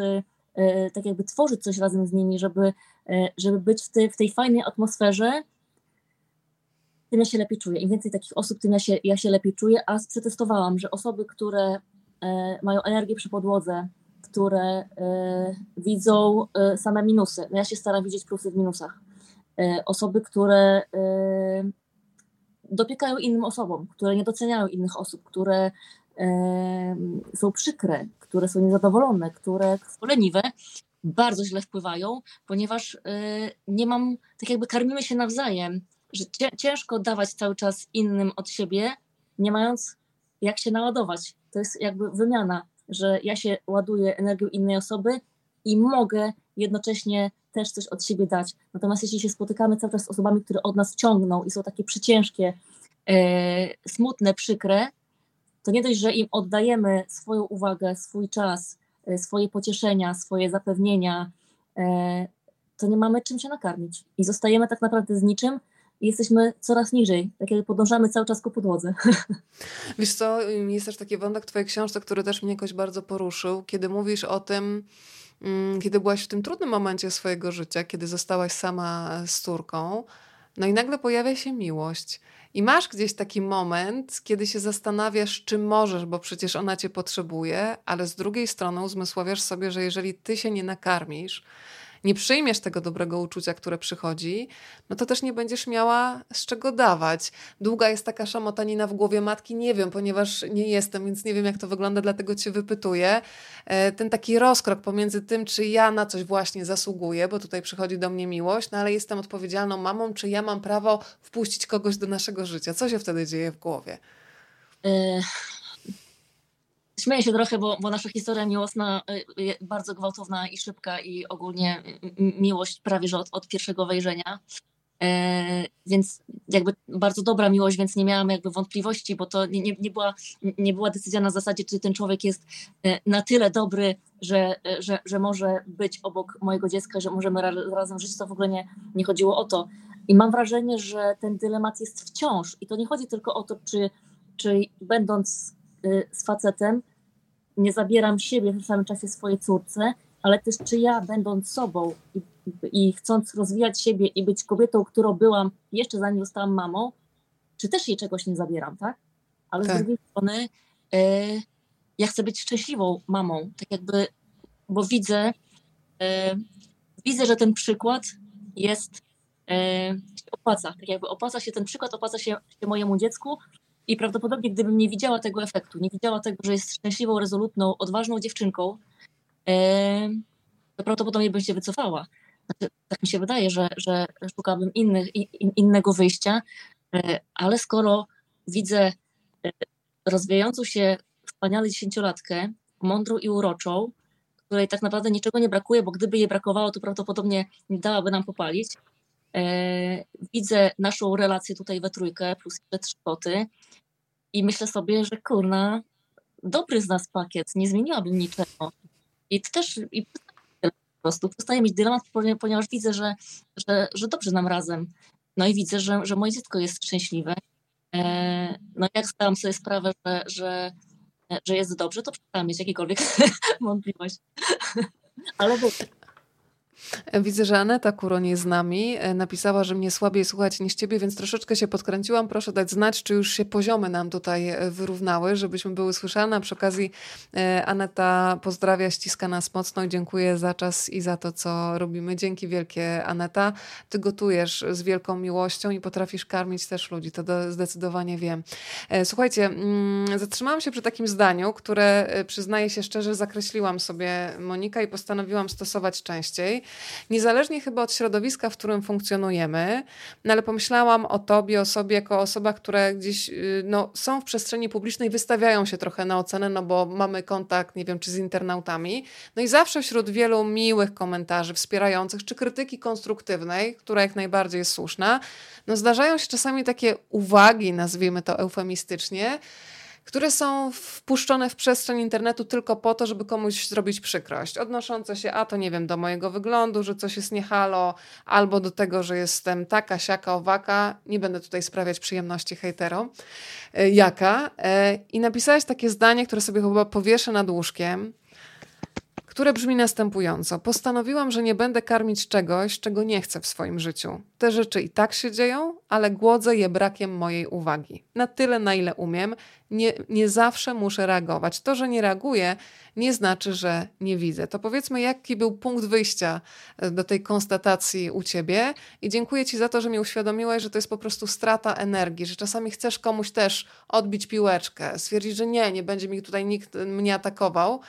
Speaker 2: e, tak jakby tworzyć coś razem z nimi, żeby, żeby być w, tej, w tej fajnej atmosferze, tym ja się lepiej czuję. Im więcej takich osób, tym ja się, ja się lepiej czuję, a przetestowałam, że osoby, które mają energię przy podłodze, które e, widzą e, same minusy. No ja się staram widzieć plusy w minusach. E, osoby, które dopiekają innym osobom, które nie doceniają innych osób, które są przykre, które są niezadowolone, które są leniwe, bardzo źle wpływają, ponieważ nie mam, tak jakby karmimy się nawzajem, że ciężko dawać cały czas innym od siebie, nie mając jak się naładować. To jest jakby wymiana że ja się ładuję energią innej osoby i mogę jednocześnie też coś od siebie dać. Natomiast jeśli się spotykamy cały czas z osobami, które od nas ciągną i są takie przyciężkie, e, smutne, przykre, to nie dość, że im oddajemy swoją uwagę, swój czas, e, swoje pocieszenia, swoje zapewnienia, e, to nie mamy czym się nakarmić. I zostajemy tak naprawdę z niczym, jesteśmy coraz niżej, tak jak podążamy cały czas ku podłodze. *laughs*
Speaker 1: Wiesz co, jest też taki wątek twojej książce, który też mnie jakoś bardzo poruszył, kiedy mówisz o tym, mm, kiedy byłaś w tym trudnym momencie swojego życia, kiedy zostałaś sama z córką, no i nagle pojawia się miłość. I masz gdzieś taki moment, kiedy się zastanawiasz, czy możesz, bo przecież ona cię potrzebuje, ale z drugiej strony uzmysławiasz sobie, że jeżeli ty się nie nakarmisz, nie przyjmiesz tego dobrego uczucia, które przychodzi, no to też nie będziesz miała z czego dawać. Długa jest taka szamotanina w głowie matki, nie wiem, ponieważ nie jestem, więc nie wiem, jak to wygląda, dlatego cię wypytuję. E, ten taki rozkrok pomiędzy tym, czy ja na coś właśnie zasługuję, bo tutaj przychodzi do mnie miłość, no ale jestem odpowiedzialną mamą, czy ja mam prawo wpuścić kogoś do naszego życia. Co się wtedy dzieje w głowie?
Speaker 2: Y Śmieję się trochę, bo, bo nasza historia miłosna y, bardzo gwałtowna i szybka i ogólnie miłość prawie że od, od pierwszego wejrzenia. E, więc jakby bardzo dobra miłość, więc nie miałam jakby wątpliwości, bo to nie, nie, była, nie była decyzja na zasadzie, czy ten człowiek jest e, na tyle dobry, że, że, że może być obok mojego dziecka, że możemy ra, razem żyć, to w ogóle nie, nie chodziło o to. I mam wrażenie, że ten dylemat jest wciąż i to nie chodzi tylko o to, czy, czy będąc y, z facetem, nie zabieram siebie w samym czasie swojej córce, ale też czy ja będąc sobą i, i chcąc rozwijać siebie i być kobietą, którą byłam jeszcze zanim zostałam mamą, czy też jej czegoś nie zabieram, tak? Ale tak. z drugiej strony e, ja chcę być szczęśliwą mamą, tak jakby, bo widzę, e, widzę, że ten przykład jest, e, opłaca, tak jakby opłaca się ten przykład, opłaca się, się mojemu dziecku, i prawdopodobnie, gdybym nie widziała tego efektu, nie widziała tego, że jest szczęśliwą, rezolutną, odważną dziewczynką, to prawdopodobnie bym się wycofała. Znaczy, tak mi się wydaje, że, że szukałabym innych, in, innego wyjścia, e, ale skoro widzę e, rozwijającą się wspaniale dziesięciolatkę, mądrą i uroczą, której tak naprawdę niczego nie brakuje, bo gdyby jej brakowało, to prawdopodobnie nie dałaby nam popalić. E, widzę naszą relację tutaj we trójkę, plus te trzy koty i myślę sobie, że kurna, dobry z nas pakiet, nie zmieniłabym niczego. I też i po prostu przestaję mieć dylemat, ponieważ widzę, że, że, że dobrze nam razem. No i widzę, że, że moje dziecko jest szczęśliwe. E, no jak zdałam sobie sprawę, że, że, że jest dobrze, to przestałam mieć jakiekolwiek *laughs* wątpliwość. Ale było.
Speaker 1: Widzę, że Aneta Kuroń jest z nami. E, napisała, że mnie słabiej słuchać niż ciebie, więc troszeczkę się podkręciłam. Proszę dać znać, czy już się poziomy nam tutaj e, wyrównały, żebyśmy były słyszane. A przy okazji e, Aneta pozdrawia, ściska nas mocno i dziękuję za czas i za to, co robimy. Dzięki wielkie, Aneta. Ty gotujesz z wielką miłością i potrafisz karmić też ludzi. To zdecydowanie wiem. Słuchajcie, mm, zatrzymałam się przy takim zdaniu, które przyznaję się szczerze, zakreśliłam sobie Monika i postanowiłam stosować częściej. Niezależnie chyba od środowiska, w którym funkcjonujemy, no ale pomyślałam o tobie, o sobie jako osoba, które gdzieś y, no, są w przestrzeni publicznej, wystawiają się trochę na ocenę, no bo mamy kontakt, nie wiem, czy z internautami. No i zawsze wśród wielu miłych komentarzy wspierających, czy krytyki konstruktywnej, która jak najbardziej jest słuszna, no zdarzają się czasami takie uwagi, nazwijmy to eufemistycznie, które są wpuszczone w przestrzeń internetu tylko po to, żeby komuś zrobić przykrość, odnoszące się, a to nie wiem, do mojego wyglądu, że coś jest niehalo, albo do tego, że jestem taka, siaka, owaka. Nie będę tutaj sprawiać przyjemności hejterom. E, jaka? E, I napisałeś takie zdanie, które sobie chyba powieszę nad łóżkiem które brzmi następująco. Postanowiłam, że nie będę karmić czegoś, czego nie chcę w swoim życiu. Te rzeczy i tak się dzieją, ale głodzę je brakiem mojej uwagi. Na tyle, na ile umiem, nie, nie zawsze muszę reagować. To, że nie reaguję, nie znaczy, że nie widzę. To powiedzmy, jaki był punkt wyjścia e, do tej konstatacji u ciebie. I dziękuję ci za to, że mi uświadomiłeś, że to jest po prostu strata energii, że czasami chcesz komuś też odbić piłeczkę, stwierdzić, że nie, nie będzie mi tutaj nikt mnie atakował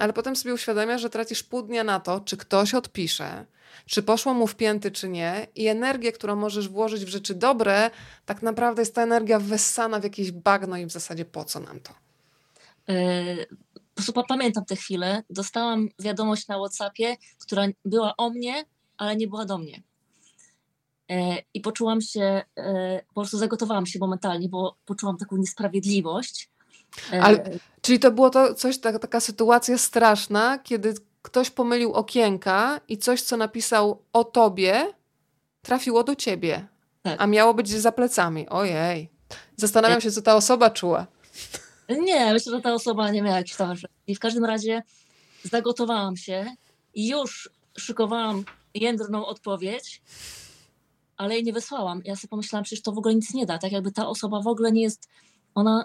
Speaker 1: ale potem sobie uświadamiasz, że tracisz pół dnia na to, czy ktoś odpisze, czy poszło mu w pięty, czy nie, i energię, którą możesz włożyć w rzeczy dobre, tak naprawdę jest ta energia wessana w jakieś bagno i w zasadzie po co nam to?
Speaker 2: Yy, prostu pamiętam tę chwilę. Dostałam wiadomość na WhatsAppie, która była o mnie, ale nie była do mnie. E, I poczułam się, e, po prostu zagotowałam się momentalnie, bo poczułam taką niesprawiedliwość.
Speaker 1: E, ale, czyli to było to coś, ta, taka sytuacja straszna, kiedy ktoś pomylił okienka i coś, co napisał o tobie, trafiło do ciebie, tak. a miało być za plecami. Ojej. Zastanawiam się, co ta osoba czuła.
Speaker 2: Nie, myślę, że ta osoba nie miała jakichś tam I w każdym razie zagotowałam się i już szykowałam jędrną odpowiedź, ale jej nie wysłałam. Ja sobie pomyślałam, przecież to w ogóle nic nie da. Tak jakby ta osoba w ogóle nie jest, ona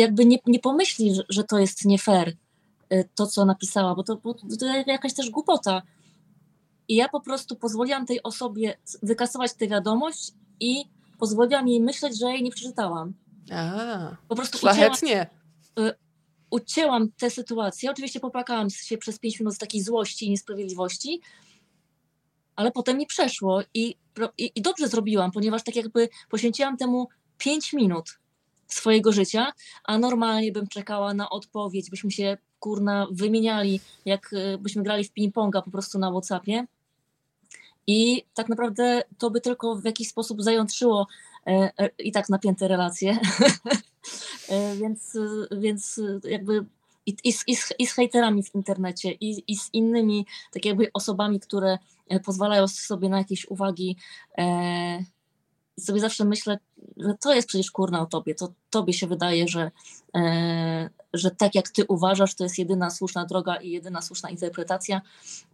Speaker 2: jakby nie, nie pomyśli, że, że to jest nie fair, y, to co napisała, bo to, bo to jakaś też głupota. I ja po prostu pozwoliłam tej osobie wykasować tę wiadomość i pozwoliłam jej myśleć, że jej nie przeczytałam.
Speaker 1: A, po prostu szlachetnie.
Speaker 2: Ucięłam, ucięłam tę sytuację. Oczywiście popłakałam się przez pięć minut z takiej złości i niesprawiedliwości, ale potem mi przeszło i, i, i dobrze zrobiłam, ponieważ tak jakby poświęciłam temu pięć minut swojego życia, a normalnie bym czekała na odpowiedź, byśmy się kurna wymieniali, jak y, byśmy grali w ping-ponga po prostu na Whatsappie. I tak naprawdę to by tylko w jakiś sposób zajątrzyło e, e, i tak napięte relacje. *laughs* E, więc, więc jakby i, i, i, z, i z hejterami w internecie, i, i z innymi tak jakby osobami, które pozwalają sobie na jakieś uwagi. I sobie zawsze myślę, że to jest przecież kurna o tobie, to tobie się wydaje, że, e, że tak jak ty uważasz, to jest jedyna słuszna droga i jedyna słuszna interpretacja.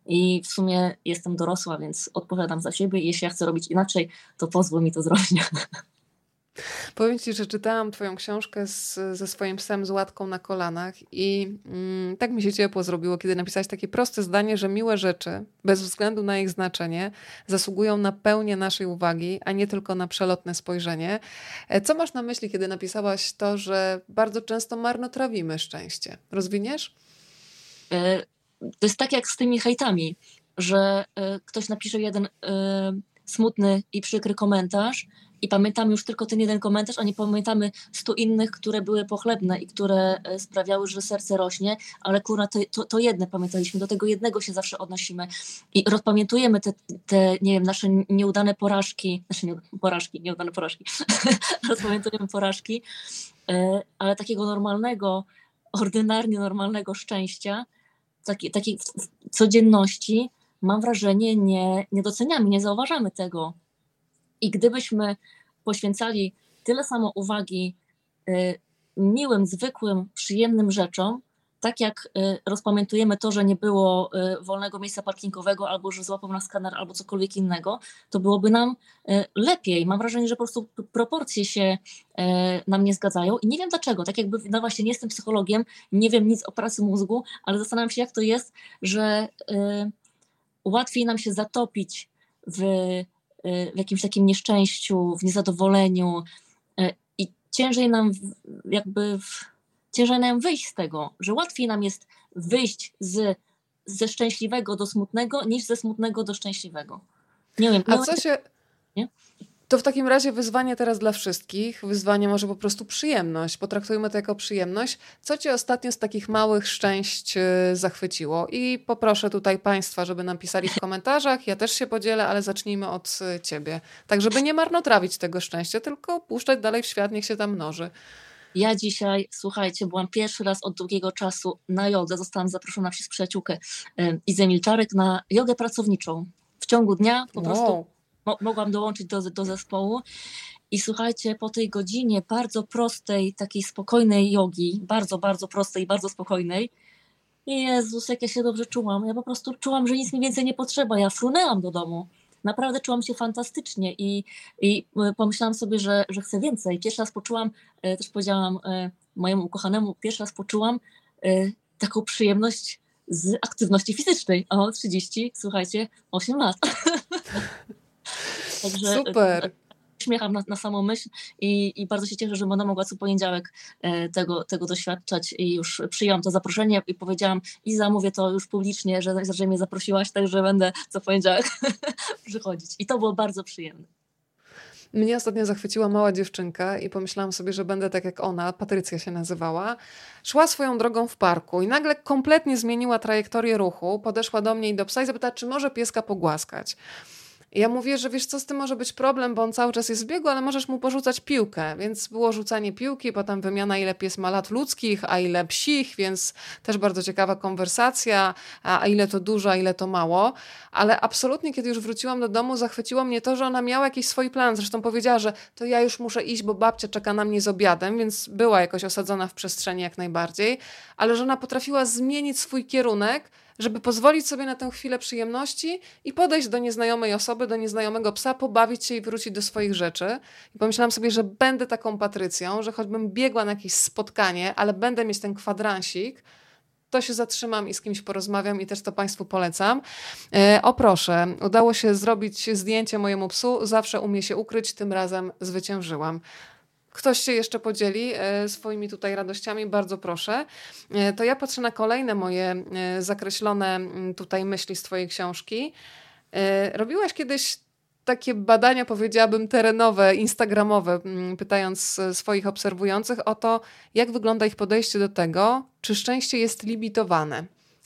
Speaker 2: I w sumie jestem dorosła, więc odpowiadam za siebie. Jeśli ja chcę robić inaczej, to pozwól mi to zrobić. *laughs*
Speaker 1: Powiem Ci, że czytałam Twoją książkę z, ze swoim psem z łatką na kolanach i mm, tak mi się ciepło zrobiło, kiedy napisałaś takie proste zdanie, że miłe rzeczy, bez względu na ich znaczenie, zasługują na pełnię naszej uwagi, a nie tylko na przelotne spojrzenie. E, co masz na myśli, kiedy napisałaś to, że bardzo często marnotrawimy szczęście? Rozwiniesz?
Speaker 2: E, to jest tak jak z tymi hejtami, że e, ktoś napisze jeden smutny i przykry komentarz, i pamiętamy już tylko ten jeden komentarz, a nie pamiętamy stu innych, które były pochlebne i które e, sprawiały, że serce rośnie, ale kurna, to, to, to jedne pamiętaliśmy, do tego jednego się zawsze odnosimy i rozpamiętujemy te, te nie wiem, nasze nieudane porażki, znaczy nie, porażki, nieudane porażki, *laughs* rozpamiętujemy porażki, e, ale takiego normalnego, ordynarnie normalnego szczęścia, takiej, takiej codzienności, mam wrażenie, nie, nie doceniamy, nie zauważamy tego. I gdybyśmy poświęcali tyle samo uwagi y, miłym, zwykłym, przyjemnym rzeczom, tak jak y, rozpamiętujemy to, że nie było y, wolnego miejsca parkingowego, albo że złapał nas skaner, albo cokolwiek innego, to byłoby nam lepiej. Mam wrażenie, że po prostu proporcje się nam nie zgadzają i nie wiem dlaczego. Tak jakby, no właśnie, nie jestem psychologiem, nie wiem nic o pracy mózgu, ale zastanawiam się, jak to jest, że łatwiej nam się zatopić w w jakimś takim nieszczęściu, w niezadowoleniu y, i ciężej nam jakby ciężej nam wyjść z tego, że łatwiej nam jest wyjść z, ze szczęśliwego do smutnego, niż ze smutnego do szczęśliwego.
Speaker 1: Nie wiem. A co się... Nie? To w takim razie wyzwanie teraz dla wszystkich. Wyzwanie może po prostu przyjemność. Potraktujmy to jako przyjemność. Co cię ostatnio z takich małych szczęść y, zachwyciło? I poproszę tutaj Państwa, żeby nam pisali w komentarzach. Ja też się podzielę, ale zacznijmy od y, ciebie. Tak, żeby nie marnotrawić tego szczęścia, tylko puszczać dalej w świat, niech się tam mnoży.
Speaker 2: Ja dzisiaj, słuchajcie, byłam pierwszy raz od długiego czasu na jodze. Zostałam zaproszona przez przyjaciółkę y, Izę Milczarek na jogę pracowniczą. W ciągu dnia po wow. prostu mo mogłam dołączyć do, do zespołu. I słuchajcie, po tej godzinie bardzo prostej, takiej spokojnej jogi, bardzo, bardzo prostej bardzo spokojnej, Jezus, jak ja się dobrze czułam. Ja po prostu czułam, że nic mi więcej nie potrzeba. Ja frunęłam do domu. Naprawdę czułam się fantastycznie i, i e, pomyślałam sobie, że, że chcę więcej. Pierwszy raz poczułam, e, też powiedziałam e, mojemu ukochanemu, pierwszy raz poczułam taką przyjemność z aktywności fizycznej. O, 30, słuchajcie, 8 lat. *laughs*
Speaker 1: Także Super.
Speaker 2: Śmiecham na, na samą myśl i, i bardzo się cieszę, że będę mogła co poniedziałek e, tego, tego doświadczać i już przyjąłam to zaproszenie i powiedziałam Iza, mówię to już publicznie, że, że mnie zaprosiłaś, także będę co poniedziałek *laughs* przychodzić. I to było bardzo przyjemne.
Speaker 1: Mnie ostatnio zachwyciła mała dziewczynka i pomyślałam sobie, że będę tak jak ona, Patrycja się nazywała. Szła swoją drogą w parku i nagle kompletnie zmieniła trajektorię ruchu, podeszła do mnie i do psa i zapytała, czy może pieska pogłaskać. Ja mówię, że wiesz co, z tym może być problem, bo on cały czas jest w biegu, ale możesz mu porzucać piłkę. Więc było rzucanie piłki, potem wymiana, ile pies ma lat ludzkich, a ile psich, więc też bardzo ciekawa konwersacja, a ile to dużo, a ile to mało. Ale absolutnie, kiedy już wróciłam do domu, zachwyciło mnie to, że ona miała jakiś swój plan. Zresztą powiedziała, że to ja już muszę iść, bo babcia czeka na mnie z obiadem, więc była jakoś osadzona w przestrzeni jak najbardziej, ale że ona potrafiła zmienić swój kierunek, żeby pozwolić sobie na tę chwilę przyjemności i podejść do nieznajomej osoby, do nieznajomego psa, pobawić się i wrócić do swoich rzeczy. I pomyślałam sobie, że będę taką Patrycją, że choćbym biegła na jakieś spotkanie, ale będę mieć ten kwadransik, to się zatrzymam i z kimś porozmawiam i też to Państwu polecam. E, o proszę, udało się zrobić zdjęcie mojemu psu, zawsze umie się ukryć, tym razem zwyciężyłam ktoś się jeszcze podzieli e, swoimi tutaj radościami, bardzo proszę. E, to ja patrzę na kolejne moje e, zakreślone tutaj myśli z Twojej książki. Robiłaś kiedyś takie badania, powiedziałabym, terenowe, instagramowe, pytając swoich obserwujących o to, jak wygląda ich podejście do tego, czy szczęście jest limitowane.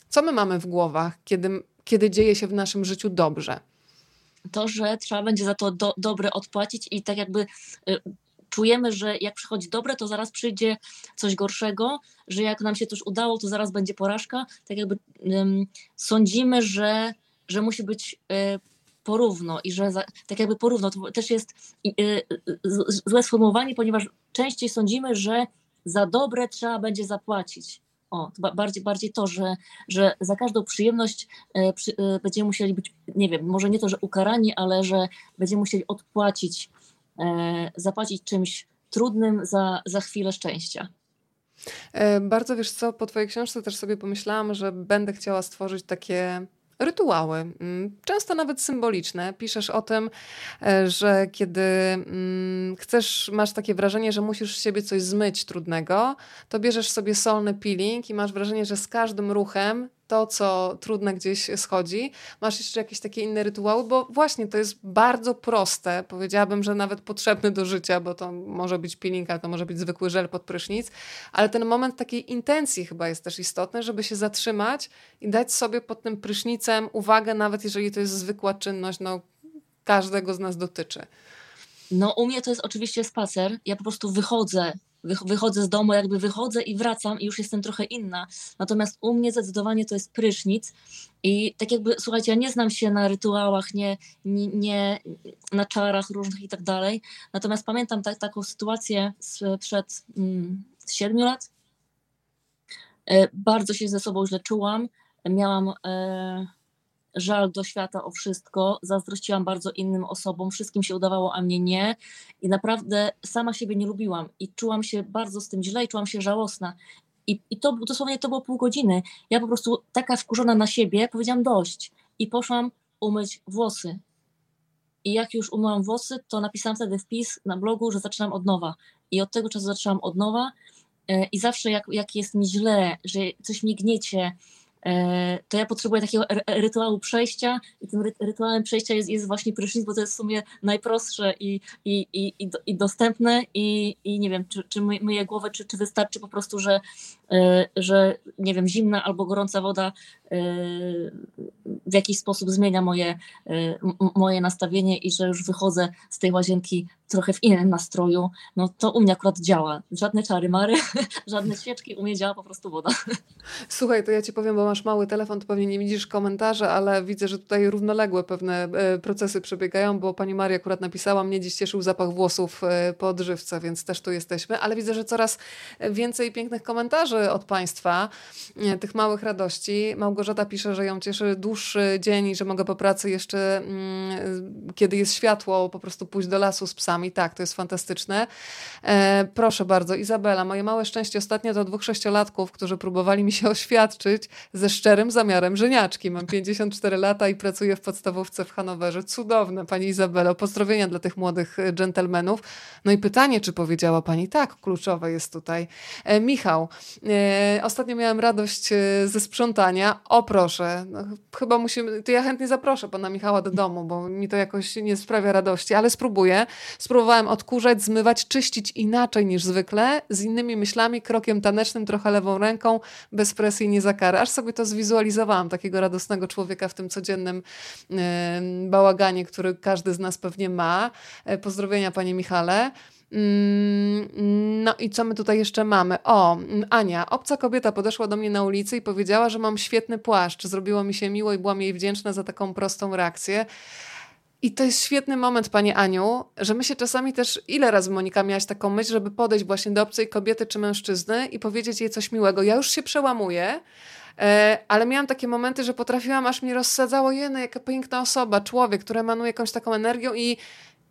Speaker 1: Co my mamy w głowach, kiedy, kiedy dzieje się w naszym życiu dobrze?
Speaker 2: To, że trzeba będzie za to do, dobre odpłacić i tak jakby czujemy, że jak przychodzi dobre, to zaraz przyjdzie coś gorszego, że jak nam się coś udało, to zaraz będzie porażka. Tak jakby um, sądzimy, że, że musi być y, porówno i że za, tak jakby porówno to też jest y, y, złe sformułowanie, ponieważ częściej sądzimy, że za dobre trzeba będzie zapłacić. O, bardziej, bardziej to, że, że za każdą przyjemność przy, będziemy musieli być, nie wiem, może nie to, że ukarani, ale że będziemy musieli odpłacić E, zapłacić czymś trudnym za, za chwilę szczęścia.
Speaker 1: E, bardzo wiesz co, po Twojej książce też sobie pomyślałam, że będę chciała stworzyć takie rytuały, mm, często nawet symboliczne. Piszesz o tym, e, że kiedy mm, chcesz, masz takie wrażenie, że musisz z siebie coś zmyć trudnego, to bierzesz sobie solny peeling i masz wrażenie, że z każdym ruchem to, co trudne gdzieś schodzi. Masz jeszcze jakieś takie inne rytuały, bo właśnie to jest bardzo proste. Powiedziałabym, że nawet potrzebny do życia, bo to może być peeling, to może być zwykły żel pod prysznic, ale ten moment takiej intencji chyba jest też istotny, żeby się zatrzymać i dać sobie pod tym prysznicem uwagę, nawet jeżeli to jest zwykła czynność, no każdego z nas dotyczy.
Speaker 2: No u mnie to jest oczywiście spacer. Ja po prostu wychodzę wychodzę z domu, jakby wychodzę i wracam i już jestem trochę inna. Natomiast u mnie zdecydowanie to jest prysznic i tak jakby, słuchajcie, ja nie znam się na rytuałach, nie, nie, nie na czarach różnych i tak dalej. Natomiast pamiętam ta, taką sytuację sprzed mm, lat. E, bardzo się ze sobą źle czułam. Miałam e, żal do świata o wszystko, zazdrościłam bardzo innym osobom, wszystkim się udawało, a mnie nie. I naprawdę sama siebie nie lubiłam i czułam się bardzo z tym źle i czułam się żałosna. I, i to dosłownie to było pół godziny. Ja po prostu taka wkurzona na siebie powiedziałam dość i poszłam umyć włosy. I jak już umyłam włosy, to napisałam wtedy wpis na blogu, że zaczynam od nowa. I od tego czasu zaczęłam od nowa. E, I zawsze jak, jak jest mi źle, że coś mi gniecie, to ja potrzebuję takiego rytuału przejścia i tym rytuałem przejścia jest, jest właśnie prysznic, bo to jest w sumie najprostsze i, i, i, i dostępne i, i nie wiem, czy, czy myję głowę, czy, czy wystarczy po prostu, że, e, że nie wiem, zimna albo gorąca woda e, w jakiś sposób zmienia moje, moje nastawienie i że już wychodzę z tej łazienki trochę w innym nastroju, no to u mnie akurat działa. Żadne czary mary, *laughs* żadne świeczki, u mnie działa po prostu woda.
Speaker 1: Słuchaj, to ja ci powiem, bo masz mały telefon, to pewnie nie widzisz komentarzy, ale widzę, że tutaj równoległe pewne e, procesy przebiegają, bo pani Maria akurat napisała, mnie dziś cieszył zapach włosów e, po odżywce, więc też tu jesteśmy, ale widzę, że coraz więcej pięknych komentarzy od państwa, e, tych małych radości. Małgorzata pisze, że ją cieszy dłuższy dzień i że mogę po pracy jeszcze, mm, kiedy jest światło, po prostu pójść do lasu z psami i tak, to jest fantastyczne. E, proszę bardzo, Izabela, moje małe szczęście ostatnio to dwóch sześciolatków, którzy próbowali mi się *laughs* oświadczyć ze szczerym zamiarem żeniaczki. Mam 54 lata i pracuję w podstawówce w Hanowerze. Cudowne, pani Izabelo. Pozdrowienia dla tych młodych e, dżentelmenów. No i pytanie, czy powiedziała pani tak, kluczowe jest tutaj. E, Michał, e, ostatnio miałem radość e, ze sprzątania. O proszę, no, chyba musimy, to ja chętnie zaproszę pana Michała do domu, bo mi to jakoś nie sprawia radości, ale spróbuję spróbowałam odkurzać, zmywać, czyścić inaczej niż zwykle, z innymi myślami, krokiem tanecznym, trochę lewą ręką, bez presji, nie za karę. Aż sobie to zwizualizowałam, takiego radosnego człowieka w tym codziennym bałaganie, który każdy z nas pewnie ma. Yy, pozdrowienia, panie Michale. Mm, no i co my tutaj jeszcze mamy? O, Ania, obca kobieta podeszła do mnie na ulicy i powiedziała, że mam świetny płaszcz. Zrobiło mi się miło i byłam jej wdzięczna za taką prostą reakcję. I to jest świetny moment, Pani Aniu, że my się czasami też, ile razy Monika miałaś taką myśl, żeby podejść właśnie do obcej kobiety czy mężczyzny i powiedzieć jej coś miłego. Ja już się przełamuję, e, ale miałam takie momenty, że potrafiłam, aż mnie rozsadzało, jene, jaka piękna osoba, człowiek, który emanuje jakąś taką energią i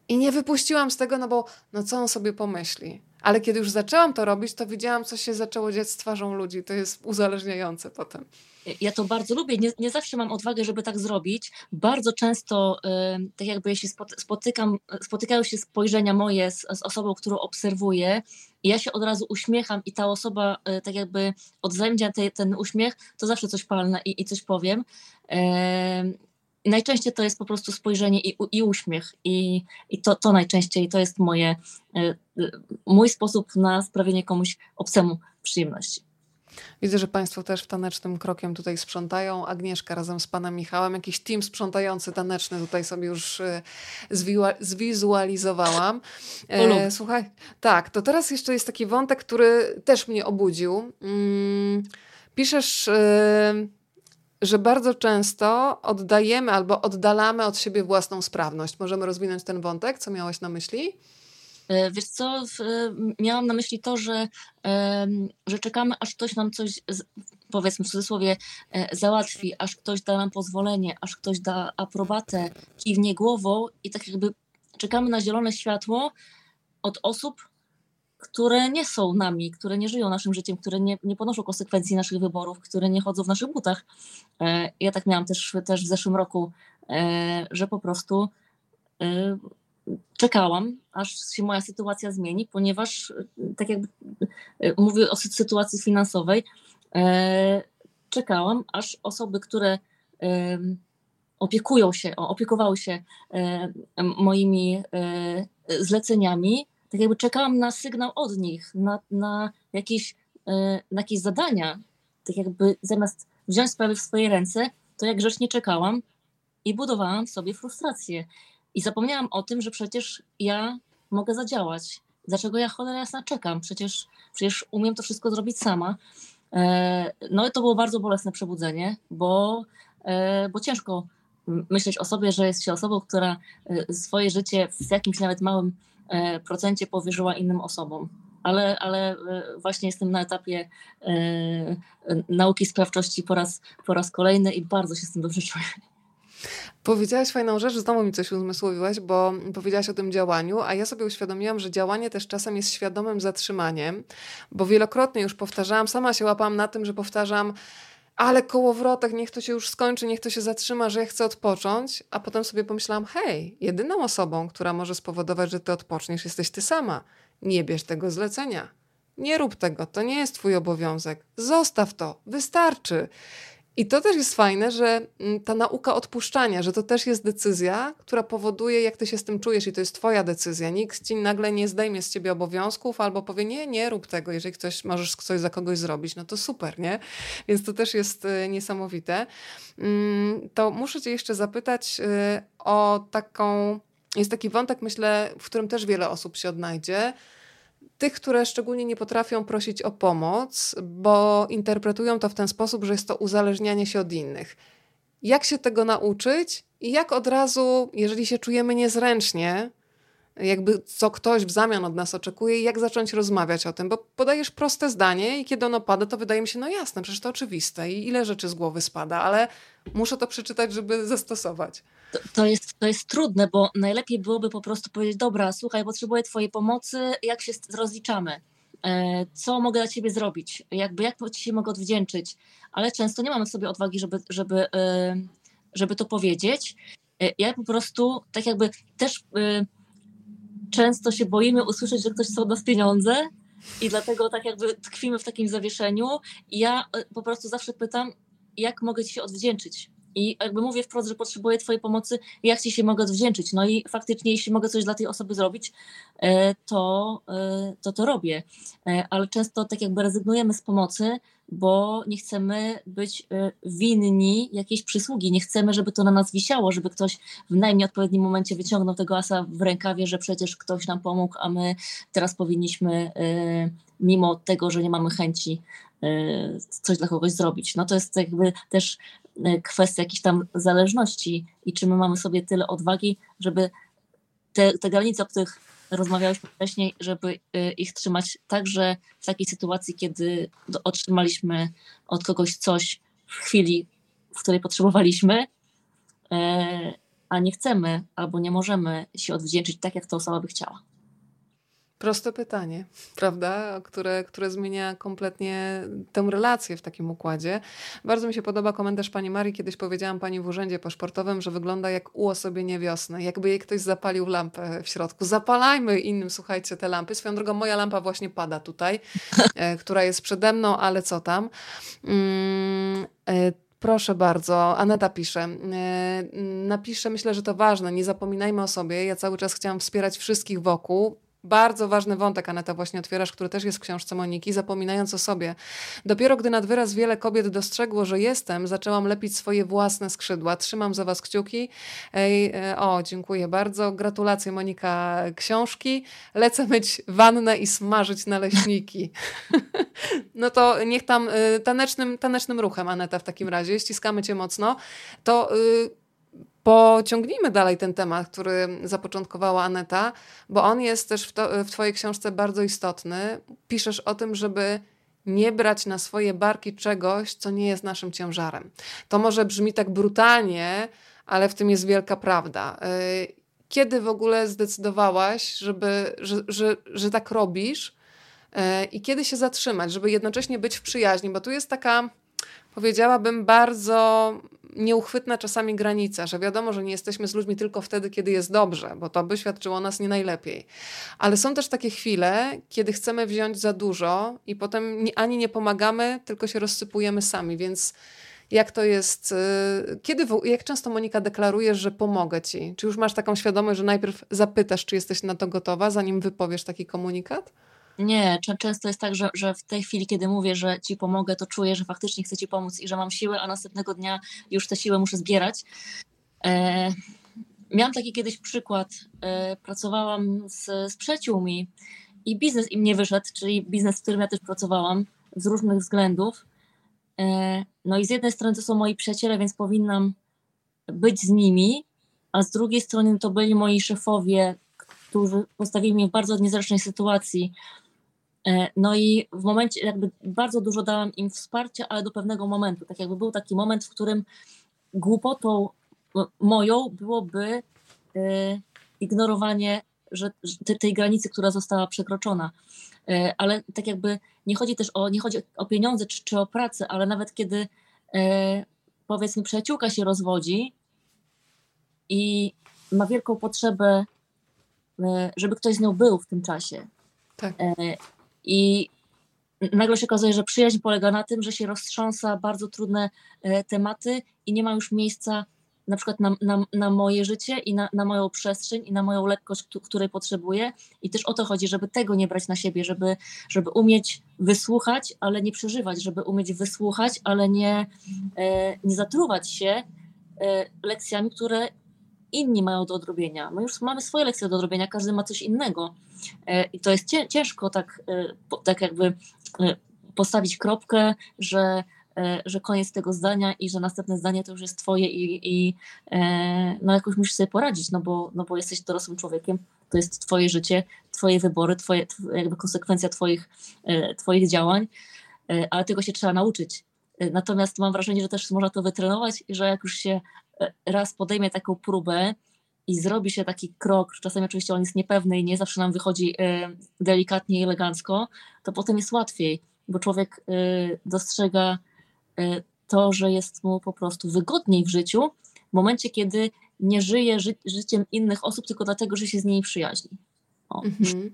Speaker 1: i nie wypuściłam z tego, no bo no co on sobie pomyśli. Ale kiedy już zaczęłam to robić, to widziałam, co się zaczęło dziać z twarzą ludzi. To jest uzależniające potem.
Speaker 2: Ja to bardzo lubię. Nie, nie zawsze mam odwagę, żeby tak zrobić. Bardzo często, tak jakby jeśli spotykam, spotykają się spojrzenia moje z, z, osobą, którą obserwuję, i ja się od razu uśmiecham, i ta osoba, yy, tak jakby odwzajemnia te, ten uśmiech, to zawsze coś palne i, i coś powiem. Yy, najczęściej to jest po prostu spojrzenie i, i uśmiech. I, i to, to najczęściej to jest moje, e, e, mój sposób na sprawienie komuś obcemu przyjemności.
Speaker 1: Widzę, że Państwo też w tanecznym krokiem tutaj sprzątają. Agnieszka razem z Panem Michałem, jakiś team sprzątający taneczny tutaj sobie już e, zwizualizowałam. słuchaj, tak, to teraz jeszcze jest taki wątek, który też mnie obudził. Mm, piszesz że bardzo często oddajemy albo oddalamy od siebie własną sprawność. Możemy rozwinąć ten wątek? Co miałaś na myśli?
Speaker 2: E, wiesz co, miałam na myśli to, że, że czekamy, aż ktoś nam coś, powiedzmy w cudzysłowie, e, załatwi, aż ktoś da nam pozwolenie, aż ktoś da aprobatę, kiwnie głową i tak jakby czekamy na zielone światło od osób, które nie są nami, które nie żyją naszym życiem, które nie, nie ponoszą konsekwencji naszych wyborów, które nie chodzą w naszych butach. E, ja tak miałam też, też w zeszłym roku, e, że po prostu e, czekałam, aż się moja sytuacja zmieni, ponieważ tak jakby mówię o sytuacji finansowej, czekałam, aż osoby, które opiekują się, opiekowały się moimi zleceniami, tak jakby czekałam na sygnał od nich, na, na, jakieś, e, na jakieś zadania. Tak jakby zamiast wziąć sprawy w swoje ręce, to jak grzecznie czekałam i budowałam w sobie frustrację. I zapomniałam o tym, że przecież ja mogę zadziałać. Dlaczego ja cholera jasna czekam? Przecież, przecież umiem to wszystko zrobić sama. E, no i to było bardzo bolesne przebudzenie, bo, e, bo ciężko myśleć o sobie, że jest się osobą, która swoje życie w jakimś nawet małym procencie powierzyła innym osobom. Ale, ale e, właśnie jestem na etapie e, nauki sprawczości po raz, po raz kolejny i bardzo się z tym dobrze czuję.
Speaker 1: Powiedziałaś fajną rzecz, znowu mi coś uzmysłowiłaś, bo powiedziałaś o tym działaniu, a ja sobie uświadomiłam, że działanie też czasem jest świadomym zatrzymaniem, bo wielokrotnie już powtarzałam, sama się łapałam na tym, że powtarzam, ale kołowrotek, niech to się już skończy, niech to się zatrzyma, że ja chcę odpocząć, a potem sobie pomyślałam, hej, jedyną osobą, która może spowodować, że ty odpoczniesz, jesteś ty sama. Nie bierz tego zlecenia. Nie rób tego, to nie jest twój obowiązek. Zostaw to, wystarczy. I to też jest fajne, że mm, ta nauka odpuszczania, że to też jest decyzja, która powoduje, jak ty się z tym czujesz, i to jest twoja decyzja. Nikt ci nagle nie zdejmie z ciebie obowiązków albo powie: Nie, nie rób tego. Jeżeli ktoś możesz coś za kogoś zrobić, no to super, nie? Więc to też jest y, niesamowite. Mm, to muszę cię jeszcze zapytać y, o taką. Jest taki wątek, myślę, w którym też wiele osób się odnajdzie tych, które szczególnie nie potrafią prosić o pomoc, bo interpretują to w ten sposób, że jest to uzależnianie się od innych. Jak się tego nauczyć i jak od razu, jeżeli się czujemy niezręcznie, jakby co ktoś w zamian od nas oczekuje jak zacząć rozmawiać o tym, bo podajesz proste zdanie i kiedy ono pada, to wydaje mi się, no jasne, przecież to oczywiste i ile rzeczy z głowy spada, ale muszę to przeczytać, żeby zastosować.
Speaker 2: To, to, jest, to jest trudne, bo najlepiej byłoby po prostu powiedzieć, dobra, słuchaj, potrzebuję twojej pomocy, jak się rozliczamy, e, co mogę dla ciebie zrobić, jakby jak ci się mogę odwdzięczyć, ale często nie mamy w sobie odwagi, żeby, żeby, e, żeby to powiedzieć. E, ja po prostu tak jakby też często się boimy usłyszeć, że ktoś chce od nas pieniądze i dlatego tak jakby tkwimy w takim zawieszeniu. Ja po prostu zawsze pytam, jak mogę ci się odwdzięczyć, i jakby mówię wprost, że potrzebuję twojej pomocy, jak ci się mogę odwdzięczyć. No i faktycznie, jeśli mogę coś dla tej osoby zrobić, to to, to robię. Ale często tak jakby rezygnujemy z pomocy, bo nie chcemy być winni jakiejś przysługi, nie chcemy, żeby to na nas wisiało, żeby ktoś w najmniej odpowiednim momencie wyciągnął tego asa w rękawie, że przecież ktoś nam pomógł, a my teraz powinniśmy mimo tego, że nie mamy chęci e, coś dla kogoś zrobić. No to jest jakby też e, kwestia jakiejś tam zależności i czy my mamy sobie tyle odwagi, żeby te, te granice, o których rozmawialiśmy wcześniej, żeby e, ich trzymać także w takiej sytuacji, kiedy otrzymaliśmy od kogoś coś w chwili, w której potrzebowaliśmy, a nie chcemy albo nie możemy się odwdzięczyć tak, jak ta osoba by chciała.
Speaker 1: Proste pytanie, prawda? Które, które zmienia kompletnie tę relację w takim układzie. Bardzo mi się podoba komentarz pani Marii. Kiedyś powiedziałam pani w urzędzie paszportowym, że wygląda jak uosobienie wiosny. Jakby jej ktoś zapalił lampę w środku. Zapalajmy innym, słuchajcie, te lampy. Swoją drogą, moja lampa właśnie pada tutaj, *laughs* e, która jest przede mną, ale co tam. Mm, e, Proszę bardzo, Aneta pisze. E, napiszę, myślę, że to ważne. Nie zapominajmy o sobie. Ja cały czas chciałam wspierać wszystkich wokół bardzo ważny wątek, Aneta, właśnie otwierasz, który też jest w książce Moniki, zapominając o sobie. Dopiero gdy nad wyraz wiele kobiet dostrzegło, że jestem, zaczęłam lepić swoje własne skrzydła. Trzymam za was kciuki. Ej, e, o, dziękuję bardzo. Gratulacje, Monika, książki. Lecę myć wannę i smażyć naleśniki. *laughs* no to niech tam y, tanecznym, tanecznym ruchem, Aneta, w takim razie. Ściskamy cię mocno. To... Y, pociągnijmy dalej ten temat, który zapoczątkowała Aneta, bo on jest też w, to, w Twojej książce bardzo istotny. Piszesz o tym, żeby nie brać na swoje barki czegoś, co nie jest naszym ciężarem. To może brzmi tak brutalnie, ale w tym jest wielka prawda. Y, kiedy w ogóle zdecydowałaś, żeby, że, że, że tak robisz y, i kiedy się zatrzymać, żeby jednocześnie być w przyjaźni, bo tu jest taka, powiedziałabym, bardzo nieuchwytna czasami granica, że wiadomo, że nie jesteśmy z ludźmi tylko wtedy, kiedy jest dobrze, bo to by świadczyło nas nie najlepiej. Ale są też takie chwile, kiedy chcemy wziąć za dużo i potem ani nie pomagamy, tylko się rozsypujemy sami, więc jak to jest, y, kiedy, jak często Monika deklarujesz, że pomogę ci? Czy już masz taką świadomość, że najpierw zapytasz, czy jesteś na to gotowa, zanim wypowiesz taki komunikat?
Speaker 2: Nie, często jest tak, że, że w tej chwili, kiedy mówię, że ci pomogę, to czuję, że faktycznie chcę ci pomóc i że mam siłę, a następnego dnia już tę siłę muszę zbierać. E, miałam taki kiedyś przykład. E, pracowałam z, z przyjaciółmi i biznes im nie wyszedł, czyli biznes, w którym ja też pracowałam z różnych względów. E, no i z jednej strony to są moi przyjaciele, więc powinnam być z nimi, a z drugiej strony to byli moi szefowie, którzy postawili mnie w bardzo niezręcznej sytuacji no i w momencie, jakby bardzo dużo dałam im wsparcia, ale do pewnego momentu. Tak jakby był taki moment, w którym głupotą moją byłoby e, ignorowanie że, tej granicy, która została przekroczona. E, ale tak jakby nie chodzi też o, nie chodzi o pieniądze czy, czy o pracę, ale nawet kiedy powiedzmy przyjaciółka się rozwodzi i ma wielką potrzebę, żeby ktoś z nią był w tym czasie. Tak. I nagle się okazuje, że przyjaźń polega na tym, że się roztrząsa bardzo trudne e, tematy i nie ma już miejsca na przykład na, na, na moje życie i na, na, moją przestrzeń i na moją lekkość, której potrzebuję. I też o to chodzi, żeby tego nie brać na siebie, żeby, żeby umieć wysłuchać, ale nie przeżywać, żeby umieć wysłuchać, ale nie, e, nie zatruwać się e, lekcjami, które inni mają do odrobienia. My już mamy swoje lekcje do odrobienia, każdy ma coś innego. E, I to jest ciężko tak, e, tak jakby e, postawić kropkę, że, że koniec tego zdania i że następne zdanie to już jest twoje i, i no jakoś musisz sobie poradzić, no bo, no bo jesteś dorosłym człowiekiem, to jest twoje życie, twoje wybory, twoje, jakby konsekwencja twoich, twoich działań, ale tego się trzeba nauczyć. Natomiast mam wrażenie, że też można to wytrenować i że jak już się raz podejmie taką próbę, i zrobi się taki krok, czasami oczywiście on jest niepewny i nie zawsze nam wychodzi e, delikatnie i elegancko, to potem jest łatwiej, bo człowiek e, dostrzega e, to, że jest mu po prostu wygodniej w życiu w momencie, kiedy nie żyje ży życiem innych osób tylko dlatego, że się z nimi przyjaźni. Mhm.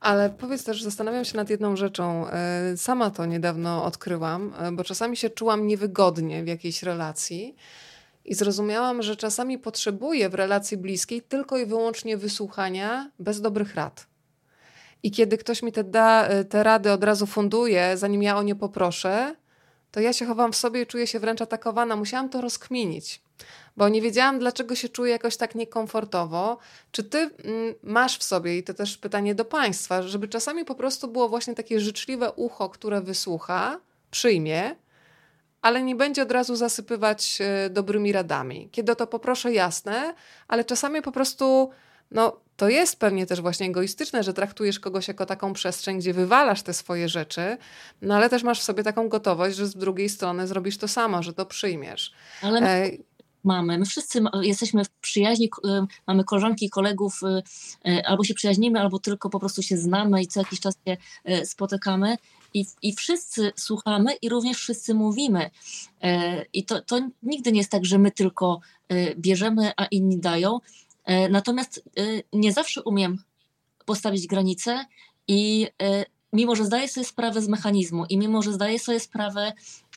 Speaker 1: Ale powiedz też, zastanawiam się nad jedną rzeczą. Sama to niedawno odkryłam, bo czasami się czułam niewygodnie w jakiejś relacji I zrozumiałam, że czasami potrzebuję w relacji bliskiej tylko i wyłącznie wysłuchania bez dobrych rad. I kiedy ktoś mi te, da, te rady od razu funduje, zanim ja o nie poproszę, to ja się chowam w sobie i czuję się wręcz atakowana. Musiałam to rozkminić, bo nie wiedziałam, dlaczego się czuję jakoś tak niekomfortowo. Czy ty mm, masz w sobie, i to też pytanie do Państwa, żeby czasami po prostu było właśnie takie życzliwe ucho, które wysłucha, przyjmie, ale nie będzie od razu zasypywać e, dobrymi radami. Kiedy to poproszę, jasne, ale czasami po prostu no, to jest pewnie też właśnie egoistyczne, że traktujesz kogoś jako taką przestrzeń, gdzie wywalasz te swoje rzeczy, no ale też masz w sobie taką gotowość, że z drugiej strony zrobisz to samo, że to przyjmiesz.
Speaker 2: Ale my mamy, my wszyscy jesteśmy w przyjaźni, mamy koleżanki i kolegów, y, albo się przyjaźnimy, albo tylko po prostu się znamy i co jakiś czas się spotykamy i, i wszyscy słuchamy i również wszyscy mówimy. I to, to nigdy nie jest tak, że my tylko bierzemy, a inni dają. E, natomiast e, nie zawsze umiem postawić granice i e, mimo, że zdaję sobie sprawę z mechanizmu i mimo, że zdaję sobie sprawę,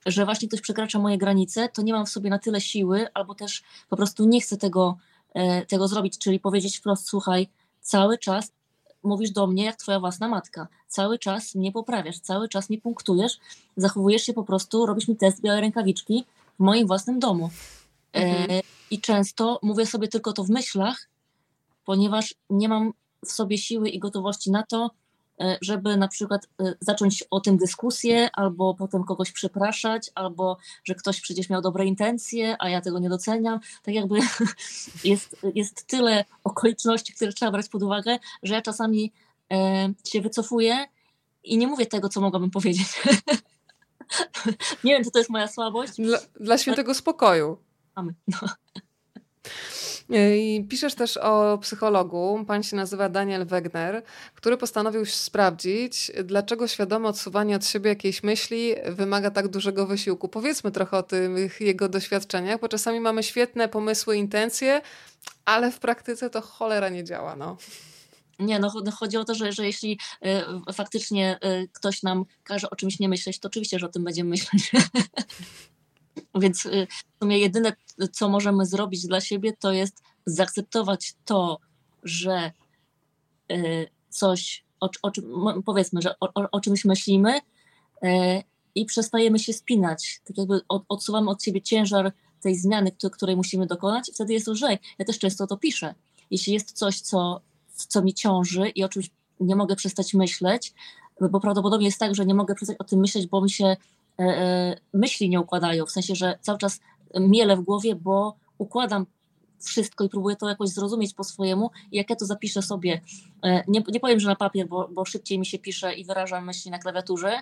Speaker 2: że właśnie ktoś przekracza moje granice, to nie mam w sobie na tyle siły, albo też po prostu nie chcę tego, tego zrobić, czyli powiedzieć wprost, słuchaj, cały czas mówisz do mnie jak twoja własna matka, cały czas mnie poprawiasz, cały czas mnie punktujesz, zachowujesz się po prostu, robisz mi test białej rękawiczki w moim własnym domu. Mhm. I często mówię sobie tylko to w myślach, ponieważ nie mam w sobie siły i gotowości na to, e, żeby na przykład e, zacząć o tym dyskusję, albo potem kogoś przepraszać, albo że ktoś przecież miał dobre intencje, a ja tego nie doceniam. Tak jakby *laughs* jest, jest tyle okoliczności, które trzeba brać pod uwagę, że ja czasami e, się wycofuję i nie mówię tego, co mogłabym powiedzieć. *laughs* nie wiem, czy to jest moja słabość.
Speaker 1: Dla, dla świętego spokoju.
Speaker 2: Mamy. No.
Speaker 1: I piszesz też o psychologu, pan się nazywa Daniel Wegner, który postanowił sprawdzić, dlaczego świadome odsuwanie od siebie jakiejś myśli wymaga tak dużego wysiłku. Powiedzmy trochę o tych jego doświadczeniach, bo czasami mamy świetne pomysły, intencje, ale w praktyce to cholera nie działa. No.
Speaker 2: Nie, no, chodzi o to, że, że jeśli y, faktycznie y, ktoś nam każe o czymś nie myśleć, to oczywiście, że o tym będziemy myśleć. *laughs* Więc y, w sumie jedyne, co możemy zrobić dla siebie, to jest zaakceptować to, że y, coś, o, o czym, powiedzmy, że o, o, czymś myślimy y, i przestajemy się spinać. Tak jakby odsuwamy od siebie ciężar tej zmiany, której musimy dokonać i wtedy jest lżej. Ja też często to piszę. Jeśli jest coś, co, co mi ciąży i o czymś nie mogę przestać myśleć, bo prawdopodobnie jest tak, że nie mogę przestać o tym myśleć, bo mi się myśli nie układają, w sensie, że cały czas miele w głowie, bo układam wszystko i próbuję to jakoś zrozumieć po swojemu i jak ja to zapiszę sobie, e, nie, nie powiem, że na papier, bo, bo szybciej mi się pisze i wyrażam myśli na klawiaturze,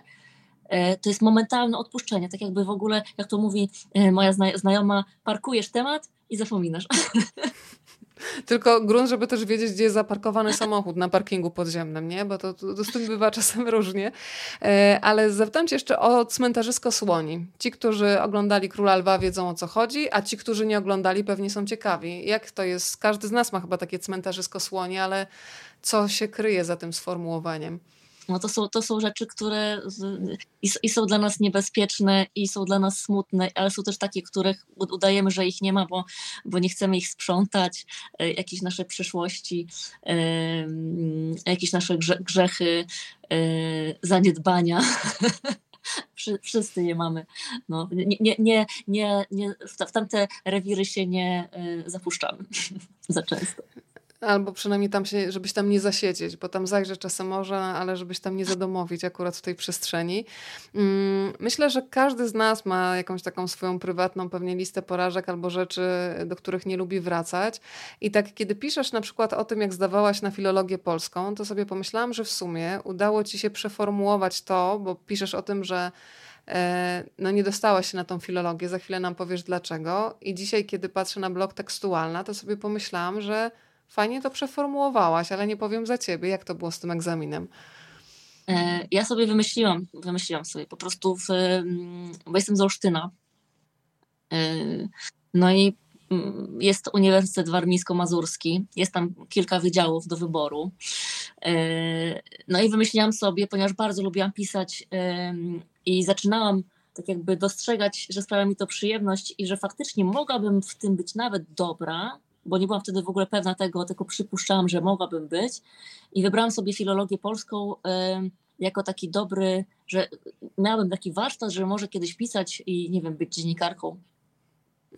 Speaker 2: to jest momentalne odpuszczenie, tak jakby w ogóle, jak to mówi moja znajoma, parkujesz temat i zapominasz. *laughs*
Speaker 1: Tylko grunt, żeby też wiedzieć, gdzie jest zaparkowany samochód na parkingu podziemnym, nie? Bo to, to, to z tym bywa czasem różnie. E, ale zapytam cię jeszcze o cmentarzysko słoni. Ci, którzy oglądali Króla Lwa wiedzą o co chodzi, a ci, którzy nie oglądali pewnie są ciekawi. Jak to jest? Każdy z nas ma chyba takie cmentarzysko słoni, ale co się kryje za tym sformułowaniem?
Speaker 2: No to, są, to są rzeczy, które i, i, są dla nas niebezpieczne i są dla nas smutne, ale są też takie, których udajemy, że ich nie ma, bo, bo nie chcemy ich sprzątać, e, jakieś nasze przyszłości, e, jakieś nasze grzechy, e, zaniedbania. *laughs* Wszyscy je mamy. No, nie, nie, nie, nie, w tamte rewiry się nie zapuszczamy *laughs* za często.
Speaker 1: Albo przynajmniej tam się, żebyś tam nie zasiedzieć, bo tam zajrzeć czasem może, ale żebyś tam nie zadomowić akurat w tej przestrzeni. Mm, myślę, że każdy z nas ma jakąś taką swoją prywatną pewnie listę porażek albo rzeczy, do których nie lubi wracać. I tak, kiedy piszesz na przykład o tym, jak zdawałaś na filologię polską, to sobie pomyślałam, że w sumie udało ci się przeformułować to, bo piszesz o tym, że e, no nie dostałaś się na tą filologię, za chwilę nam powiesz dlaczego. I dzisiaj, kiedy patrzę na blog tekstualna, to sobie pomyślałam, że Fajnie to przeformułowałaś, ale nie powiem za ciebie, jak to było z tym egzaminem.
Speaker 2: E, ja sobie wymyśliłam, wymyśliłam sobie po prostu, w, mm, bo jestem z Olsztyna. E, no i mm, jest Uniwersytet Warmińsko-Mazurski, jest tam kilka wydziałów do wyboru. E, no i wymyśliłam sobie, ponieważ bardzo lubiłam pisać i zaczynałam tak jakby dostrzegać, że sprawia mi to przyjemność i że faktycznie mogłabym w tym być nawet dobra, bo nie byłam wtedy w ogóle pewna tego, tylko przypuszczałam, że mogłabym być. I wybrałam sobie filologię polską jako taki dobry, że miałabym taki warsztat, że może kiedyś pisać i nie wiem, być dziennikarką.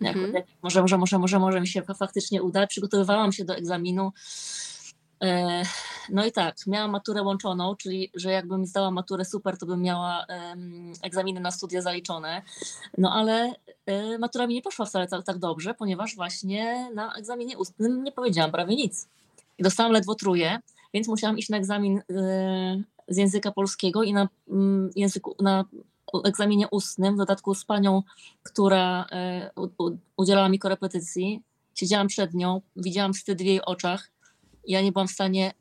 Speaker 2: Mhm. może, może, może, może, może mi się faktycznie uda. Przygotowywałam się do egzaminu. E, no i tak, miałam maturę łączoną, czyli że jakbym zdała maturę super, to bym miała egzaminy na studia zaliczone. No ale e, matura mi nie poszła wcale tak, tak dobrze, ponieważ właśnie na egzaminie ustnym nie powiedziałam prawie nic. I dostałam ledwo truje, więc musiałam iść na egzamin e, z języka polskiego i na mm, języku, na egzaminie ustnym, w dodatku z panią, która udzielała mi korepetycji. Siedziałam przed nią, widziałam wstyd w jej oczach ja nie byłam w stanie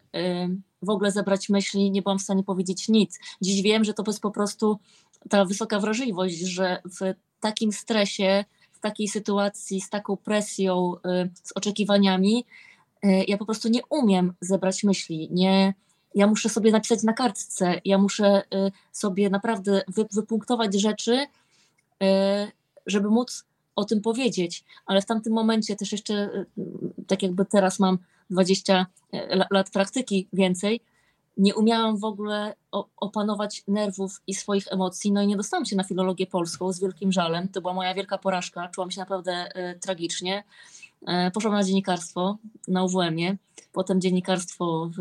Speaker 2: w ogóle zebrać myśli, nie byłam w stanie powiedzieć nic. Dziś wiem, że to jest po prostu ta wysoka wrażliwość, że w takim stresie, w takiej sytuacji, z taką presją, z oczekiwaniami, y, ja po prostu nie umiem zebrać myśli. Nie, ja muszę sobie napisać na kartce, ja muszę y, sobie naprawdę wypunktować rzeczy, y, żeby móc o tym powiedzieć. Ale w tamtym momencie też jeszcze, tak jakby teraz mam 20 e, lat praktyki więcej, nie umiałam w ogóle opanować nerwów i swoich emocji, no i nie dostałam się na filologię polską z wielkim żalem. To była moja wielka porażka, czułam się naprawdę e, tragicznie. E, poszłam na dziennikarstwo na UWM-ie, potem dziennikarstwo w,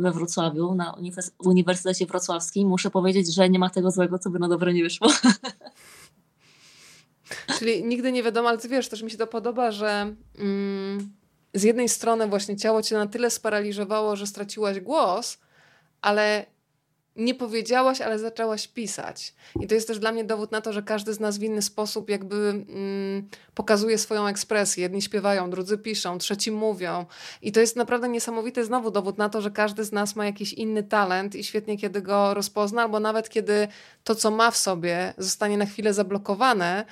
Speaker 2: we Wrocławiu, na Uniwersytecie Wrocławskim. Muszę powiedzieć, że nie ma tego złego, co by na dobre nie wyszło. *laughs*
Speaker 1: Czyli nigdy nie wiadomo, ale ty wiesz, też mi się to podoba, że mm, z jednej strony właśnie ciało cię na tyle sparaliżowało, że straciłaś głos, ale nie powiedziałaś, ale zaczęłaś pisać. I to jest też dla mnie dowód na to, że każdy z nas w inny sposób jakby mm, pokazuje swoją ekspresję. Jedni śpiewają, drudzy piszą, trzeci mówią. I to jest naprawdę niesamowity znowu dowód na to, że każdy z nas ma jakiś inny talent i świetnie kiedy go rozpozna, albo nawet kiedy to, co ma w sobie, zostanie na chwilę zablokowane,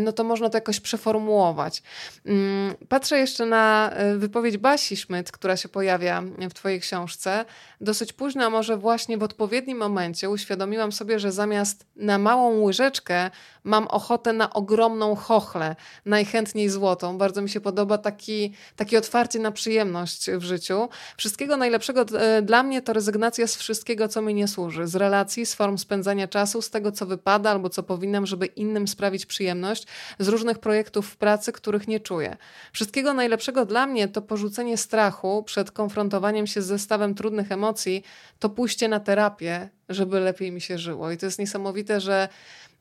Speaker 1: no to można to jakoś przeformułować. Mm, patrzę jeszcze na e, wypowiedź Basi Schmidt, która się pojawia w Twojej książce. Dosyć późno, a może właśnie w odpowiednim momencie uświadomiłam sobie, że zamiast na małą łyżeczkę mam ochotę na ogromną chochlę, najchętniej złotą. Bardzo mi się podoba taki, takie otwarcie na przyjemność w życiu. Wszystkiego najlepszego e, dla mnie to rezygnacja z wszystkiego, co mi nie służy. Z relacji, z form spędzania czasu, z tego, co wypada albo co powinnam, żeby innym sprawić przyjemność z różnych projektów w pracy, których nie czuję. Wszystkiego najlepszego dla mnie to porzucenie strachu przed konfrontowaniem się z zestawem trudnych emocji, to pójście na terapię, żeby lepiej mi się żyło. I to jest niesamowite, że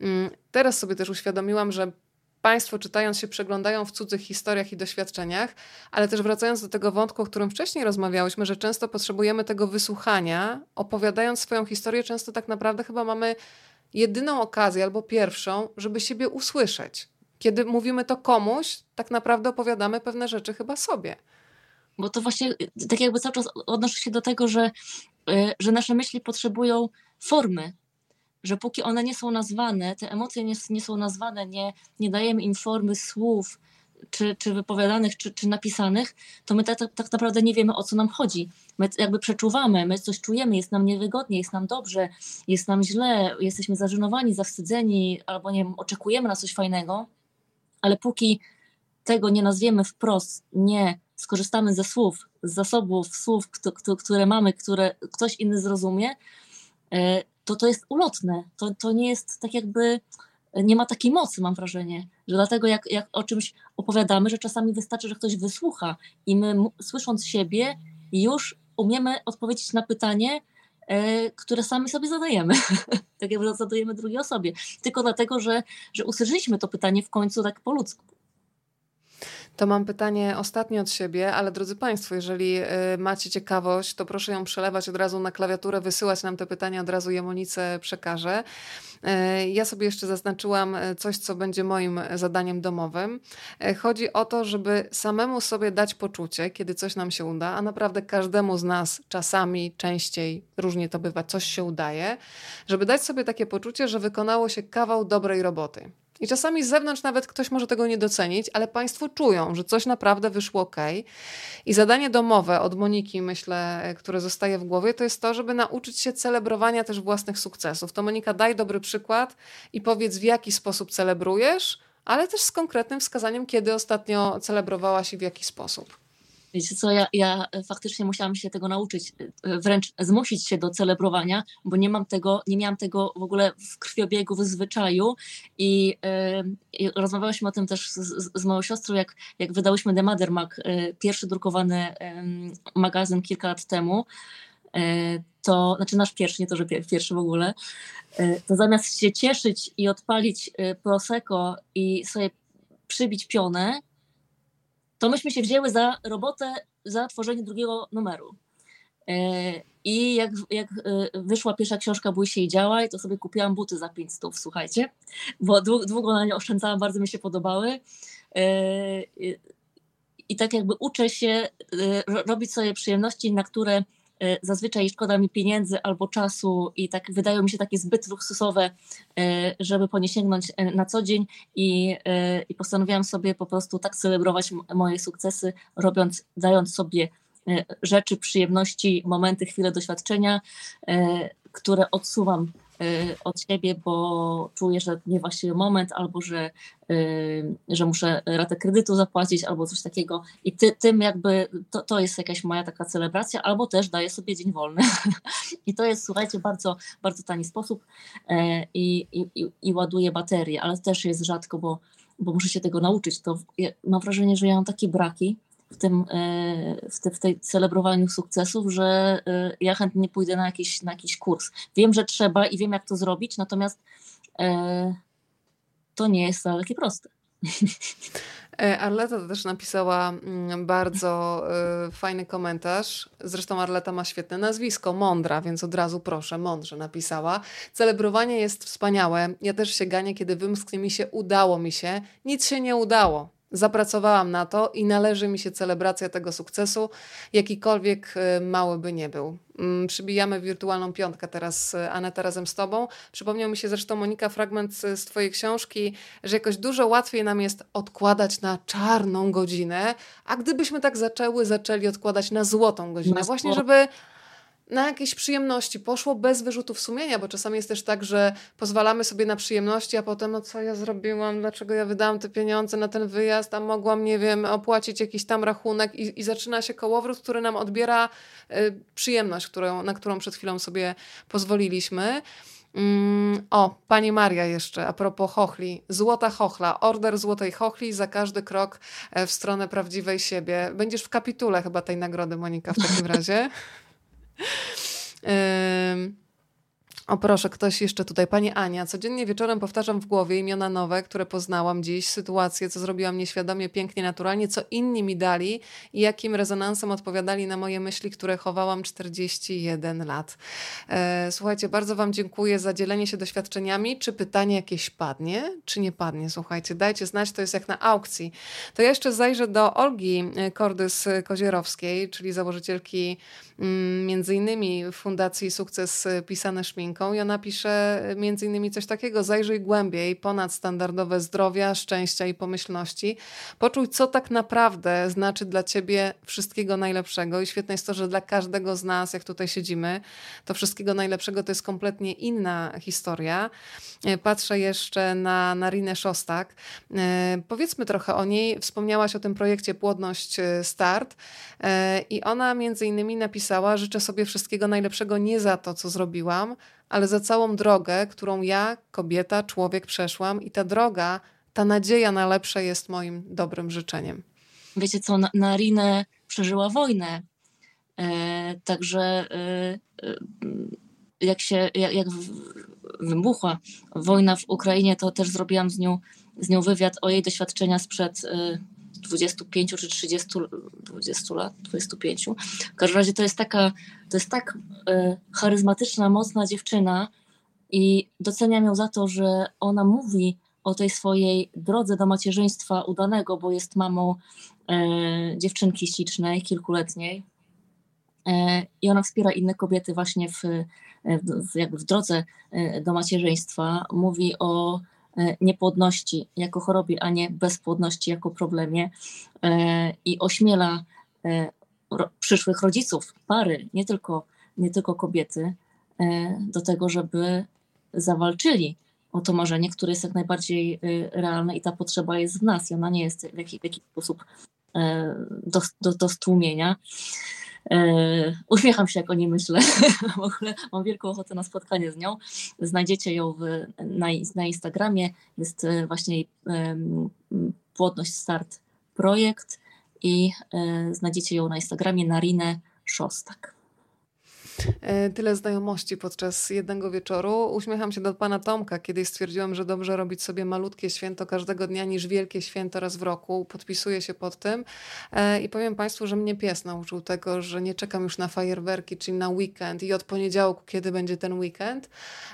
Speaker 1: mm, teraz sobie też uświadomiłam, że Państwo czytając się przeglądają w cudzych historiach i doświadczeniach, ale też wracając do tego wątku, o którym wcześniej rozmawiałyśmy, że często potrzebujemy tego wysłuchania, opowiadając swoją historię, często tak naprawdę chyba mamy jedyną okazję albo pierwszą, żeby siebie usłyszeć. Kiedy mówimy to komuś, tak naprawdę opowiadamy pewne rzeczy chyba sobie.
Speaker 2: Bo to właśnie tak jakby cały czas odnoszę się do tego, że, y, że nasze myśli potrzebują formy, że póki one nie są nazwane, te emocje nie, nie są nazwane, nie, nie dajemy im formy słów, czy, czy wypowiadanych, czy, czy napisanych, to my tak, tak, naprawdę nie wiemy, o co nam chodzi. My jakby przeczuwamy, my coś czujemy, jest nam niewygodnie, jest nam dobrze, jest nam źle, jesteśmy zażenowani, zawstydzeni, albo nie wiem, oczekujemy na coś fajnego, ale póki tego nie nazwiemy wprost, nie skorzystamy ze słów, z zasobów słów, które mamy, które ktoś inny zrozumie, e, to to jest ulotne. To, to nie jest tak jakby nie ma takiej mocy, mam wrażenie. Że dlatego jak, jak o czymś opowiadamy, że czasami wystarczy, że ktoś wysłucha i my słysząc siebie już umiemy odpowiedzieć na pytanie, e, które sami sobie zadajemy. *laughs* tak jakby zadajemy drugiej osobie. Tylko dlatego, że, że usłyszeliśmy to pytanie w końcu tak po ludzku.
Speaker 1: To mam pytanie ostatnie od siebie, ale drodzy Państwo, jeżeli y, macie ciekawość, to proszę ją przelewać od razu na klawiaturę, wysyłać nam te pytania, od razu je Monice przekażę. Y, ja sobie jeszcze zaznaczyłam y, coś, co będzie moim zadaniem domowym. Chodzi o to, żeby samemu sobie dać poczucie, kiedy coś nam się uda, a naprawdę każdemu z nas czasami, częściej, różnie to bywa, coś się udaje, żeby dać sobie takie poczucie, że wykonało się kawał dobrej roboty. I czasami z zewnątrz nawet ktoś może tego nie docenić, ale Państwo czują, że coś naprawdę wyszło ok. I zadanie domowe od Moniki, myślę, które zostaje w głowie, to jest to, żeby nauczyć się celebrowania też własnych sukcesów. To Monika, daj dobry przykład i powiedz, w jaki sposób celebrujesz, ale też z konkretnym wskazaniem, kiedy ostatnio celebrowałaś i w jaki sposób.
Speaker 2: Wiecie co, ja, ja faktycznie musiałam się tego nauczyć, e, wręcz zmusić się do celebrowania, bo nie mam tego, nie miałam tego w ogóle w krwiobiegu, w zwyczaju i, yy, rozmawiałyśmy o tym też z, z, moją siostrą, jak, jak wydałyśmy The Mother Mag, pierwszy drukowany magazyn kilka lat temu, to, znaczy nasz pierwszy, nie to, że pierwszy w ogóle, to zamiast się cieszyć i odpalić Prosecco i sobie przybić pionę, to myśmy się wzięły za robotę, za tworzenie drugiego numeru. E, I jak, jak e, wyszła pierwsza książka Bój się i działaj, to sobie kupiłam buty za 500, słuchajcie, bo długo na nie oszczędzałam, bardzo mi się podobały. E, I tak jakby uczę się robić sobie przyjemności, na które zazwyczaj szkoda mi pieniędzy albo czasu i tak wydają mi się takie zbyt luksusowe, e, żeby po nie sięgnąć e, na co dzień i, i postanowiłam sobie po prostu tak celebrować moje sukcesy, robiąc, dając sobie rzeczy, przyjemności, momenty, chwile doświadczenia, które odsuwam od siebie, bo czuję, że nie właściwy moment, albo że, y, że muszę ratę kredytu zapłacić, albo coś takiego. I ty, tym jakby to, to jest jakaś moja taka celebracja, albo też daję sobie dzień wolny. *laughs* I to jest, słuchajcie, bardzo, bardzo tani sposób e, i, i, i ładuję baterię, ale też jest rzadko, bo, bo muszę się tego nauczyć. To mam wrażenie, że ja mam takie braki, w tym, e, w, te, w tej celebrowaniu sukcesów, że e, ja chętnie pójdę na jakiś, na jakiś kurs. Wiem, że trzeba i wiem, jak to zrobić, natomiast e, to nie jest wcale takie proste.
Speaker 1: Arleta też napisała mm, bardzo fajny komentarz. Zresztą Arleta ma świetne nazwisko, mądra, więc od razu proszę, mądrze napisała. Celebrowanie jest wspaniałe. Ja też się ganię, kiedy wymsknie mi się, udało mi się. Nic się nie udało. Zapracowałam na to i należy mi się celebracja tego sukcesu, jakikolwiek y, mały by nie był. Mm, przybijamy wirtualną piątkę teraz, Aneta, razem z Tobą. Przypomniał mi się zresztą, Monika, fragment z Twojej książki, że jakoś dużo łatwiej nam jest odkładać na czarną godzinę, a gdybyśmy tak zaczęły, zaczęli odkładać na złotą godzinę, właśnie żeby na jakieś przyjemności. Poszło bez wyrzutów sumienia, bo czasami jest też tak, że pozwalamy sobie na przyjemności, a potem, no co ja zrobiłam, dlaczego ja wydałam te pieniądze na ten wyjazd, a mogłam, nie wiem, opłacić jakiś tam rachunek i, i zaczyna się kołowrót, który nam odbiera y, przyjemność, którą, na którą przed chwilą sobie pozwoliliśmy. Mm, o, pani Maria jeszcze, a propos chochli. Złota chochla, order złotej chochli za każdy krok e, w stronę prawdziwej siebie. Będziesz w kapitule chyba tej nagrody, Monika, w takim *laughs* razie. Um, O proszę, ktoś jeszcze tutaj. Pani Ania, codziennie wieczorem powtarzam w głowie imiona nowe, które poznałam dziś, sytuacje, co zrobiłam nieświadomie, pięknie, naturalnie, co inni mi dali i jakim rezonansem odpowiadali na moje myśli, które chowałam 41 lat. E, słuchajcie, bardzo Wam dziękuję za dzielenie się doświadczeniami. Czy pytanie jakieś padnie, czy nie padnie? Słuchajcie, dajcie znać, to jest jak na aukcji. To ja jeszcze zajrzę do Olgi Kordys-Kozierowskiej, czyli założycielki mm, między innymi Fundacji Sukces Pisane Szmink i ona pisze między innymi coś takiego, zajrzyj głębiej, ponad standardowe zdrowia, szczęścia i pomyślności, poczuj co tak naprawdę znaczy dla ciebie wszystkiego najlepszego i świetne jest to, że dla każdego z nas, jak tutaj siedzimy, to wszystkiego najlepszego to jest kompletnie inna historia. E, patrzę jeszcze na Narinę Szostak. E, powiedzmy trochę o niej. Wspomniałaś o tym projekcie Płodność e, Start i ona między innymi napisała, życzę sobie wszystkiego najlepszego nie za to, co zrobiłam, ale za całą drogę, którą ja, kobieta, człowiek przeszłam i ta droga, ta nadzieja na lepsze jest moim dobrym życzeniem.
Speaker 2: Wiecie co, Narinę przeżyła wojnę, e, także e, e, jak się, jak, jak wybuchła wojna w Ukrainie, to też zrobiłam z nią, z nią wywiad o jej doświadczenia sprzed 25 czy 30 20 lat, 25. W każdym razie to jest taka, to jest tak e, charyzmatyczna, mocna dziewczyna i doceniam ją za to, że ona mówi o tej swojej drodze do macierzyństwa udanego, bo jest mamą e, dziewczynki ślicznej, kilkuletniej. E, I ona wspiera inne kobiety właśnie w, w, w drodze do macierzyństwa. Mówi o niepłodności jako chorobie, a nie bezpłodności jako problemie i ośmiela przyszłych rodziców, pary, nie tylko, nie tylko kobiety, do tego, żeby zawalczyli o to marzenie, które jest jak najbardziej realne i ta potrzeba jest w nas i ona nie jest w jakiś, w jakiś sposób do, do, do stłumienia. E, uśmiecham się, jak o niej myślę. *laughs* w ogóle mam wielką ochotę na spotkanie z nią. Znajdziecie ją w, na, na Instagramie. Jest e, właśnie jej Płodność Start projekt i e, znajdziecie ją na Instagramie Narinę Szostak.
Speaker 1: E, tyle znajomości podczas jednego wieczoru. Uśmiecham się do pana Tomka, kiedyś stwierdziłam, że dobrze robić sobie malutkie święto każdego dnia niż wielkie święto raz w roku. Podpisuję się pod tym e, i powiem państwu, że mnie pies nauczył tego, że nie czekam już na fajerwerki, czyli na weekend i od poniedziałku, kiedy będzie ten weekend,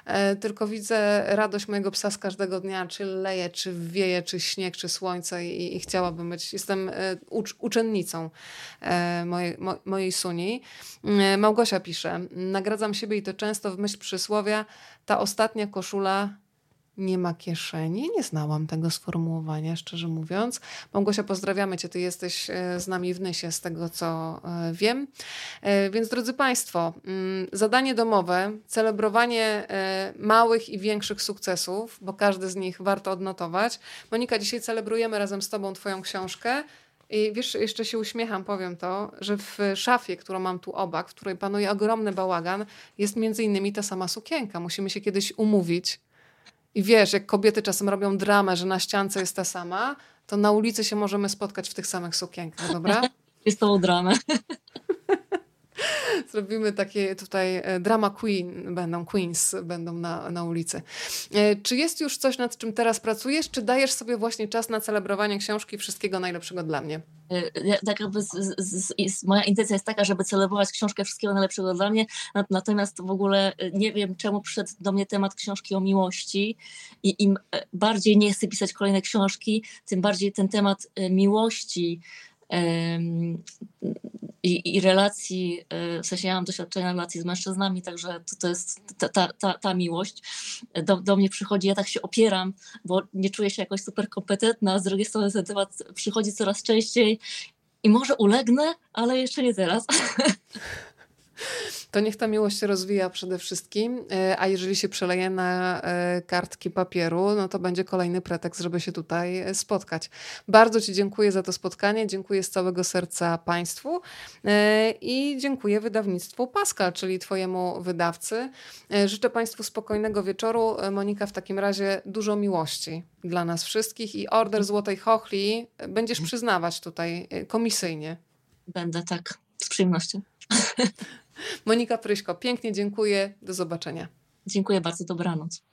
Speaker 1: e, tylko widzę radość mojego psa z każdego dnia, czy leje, czy wieje, czy śnieg, czy słońce i, i chciałabym być, jestem ucz, uczennicą mojej, mojej Suni. Małgosia pisze, nagradzam siebie i to często w myśl przysłowia, ta ostatnia koszula nie ma kieszeni. Nie znałam tego sformułowania, szczerze mówiąc. Małgosia, pozdrawiamy Cię. Ty jesteś e, z nami w Nysie, z tego co e, wiem. E, więc drodzy Państwo, mm, zadanie domowe, celebrowanie małych i większych sukcesów, bo każdy z nich warto odnotować. Monika, dzisiaj celebrujemy razem z Tobą Twoją książkę. I wiesz, jeszcze się uśmiecham, powiem to, że w szafie, którą mam tu obok, w której panuje ogromny bałagan, jest między innymi ta sama sukienka. Musimy się kiedyś umówić. I wiesz, jak kobiety czasem robią dramę, że na ściance jest ta sama, to na ulicy się możemy spotkać w tych samych sukienkach, dobra? *laughs*
Speaker 2: Jest tą dramę. *laughs*
Speaker 1: Zrobimy takie tutaj e, drama queen, będą queens, będą na, na ulicy. E, czy jest już coś, nad czym teraz pracujesz, czy dajesz sobie właśnie czas na celebrowanie książki Wszystkiego Najlepszego dla mnie?
Speaker 2: E, tak jakby z, z, z, moja intencja jest taka, żeby celebrować książkę Wszystkiego Najlepszego dla mnie, natomiast w ogóle nie wiem, czemu przyszedł do mnie temat książki o miłości i im bardziej nie chcę pisać kolejne książki, tym bardziej ten temat miłości i, i relacji, e, w sensie ja mam doświadczenia relacji z mężczyznami, także to, to jest ta, ta, ta, miłość do, do mnie przychodzi, ja tak się opieram, bo nie czuję się jakoś super kompetentna, z drugiej strony ten temat przychodzi coraz częściej i może ulegnę, ale jeszcze nie teraz. *laughs* *laughs*
Speaker 1: to niech ta miłość się rozwija przede wszystkim, e, a jeżeli się przeleje na e, kartki papieru, no to będzie kolejny pretekst, żeby się tutaj e, spotkać. Bardzo Ci dziękuję za to spotkanie, dziękuję z całego serca Państwu i dziękuję wydawnictwu Pascal, czyli Twojemu wydawcy. Życzę Państwu spokojnego wieczoru. Monika, w takim razie dużo miłości dla nas wszystkich i order Złotej Chochli będziesz przyznawać tutaj komisyjnie.
Speaker 2: Będę tak, z przyjemnością. *laughs*
Speaker 1: Monika Pryśko, pięknie dziękuję. Do zobaczenia.
Speaker 2: Dziękuję bardzo, dobranoc.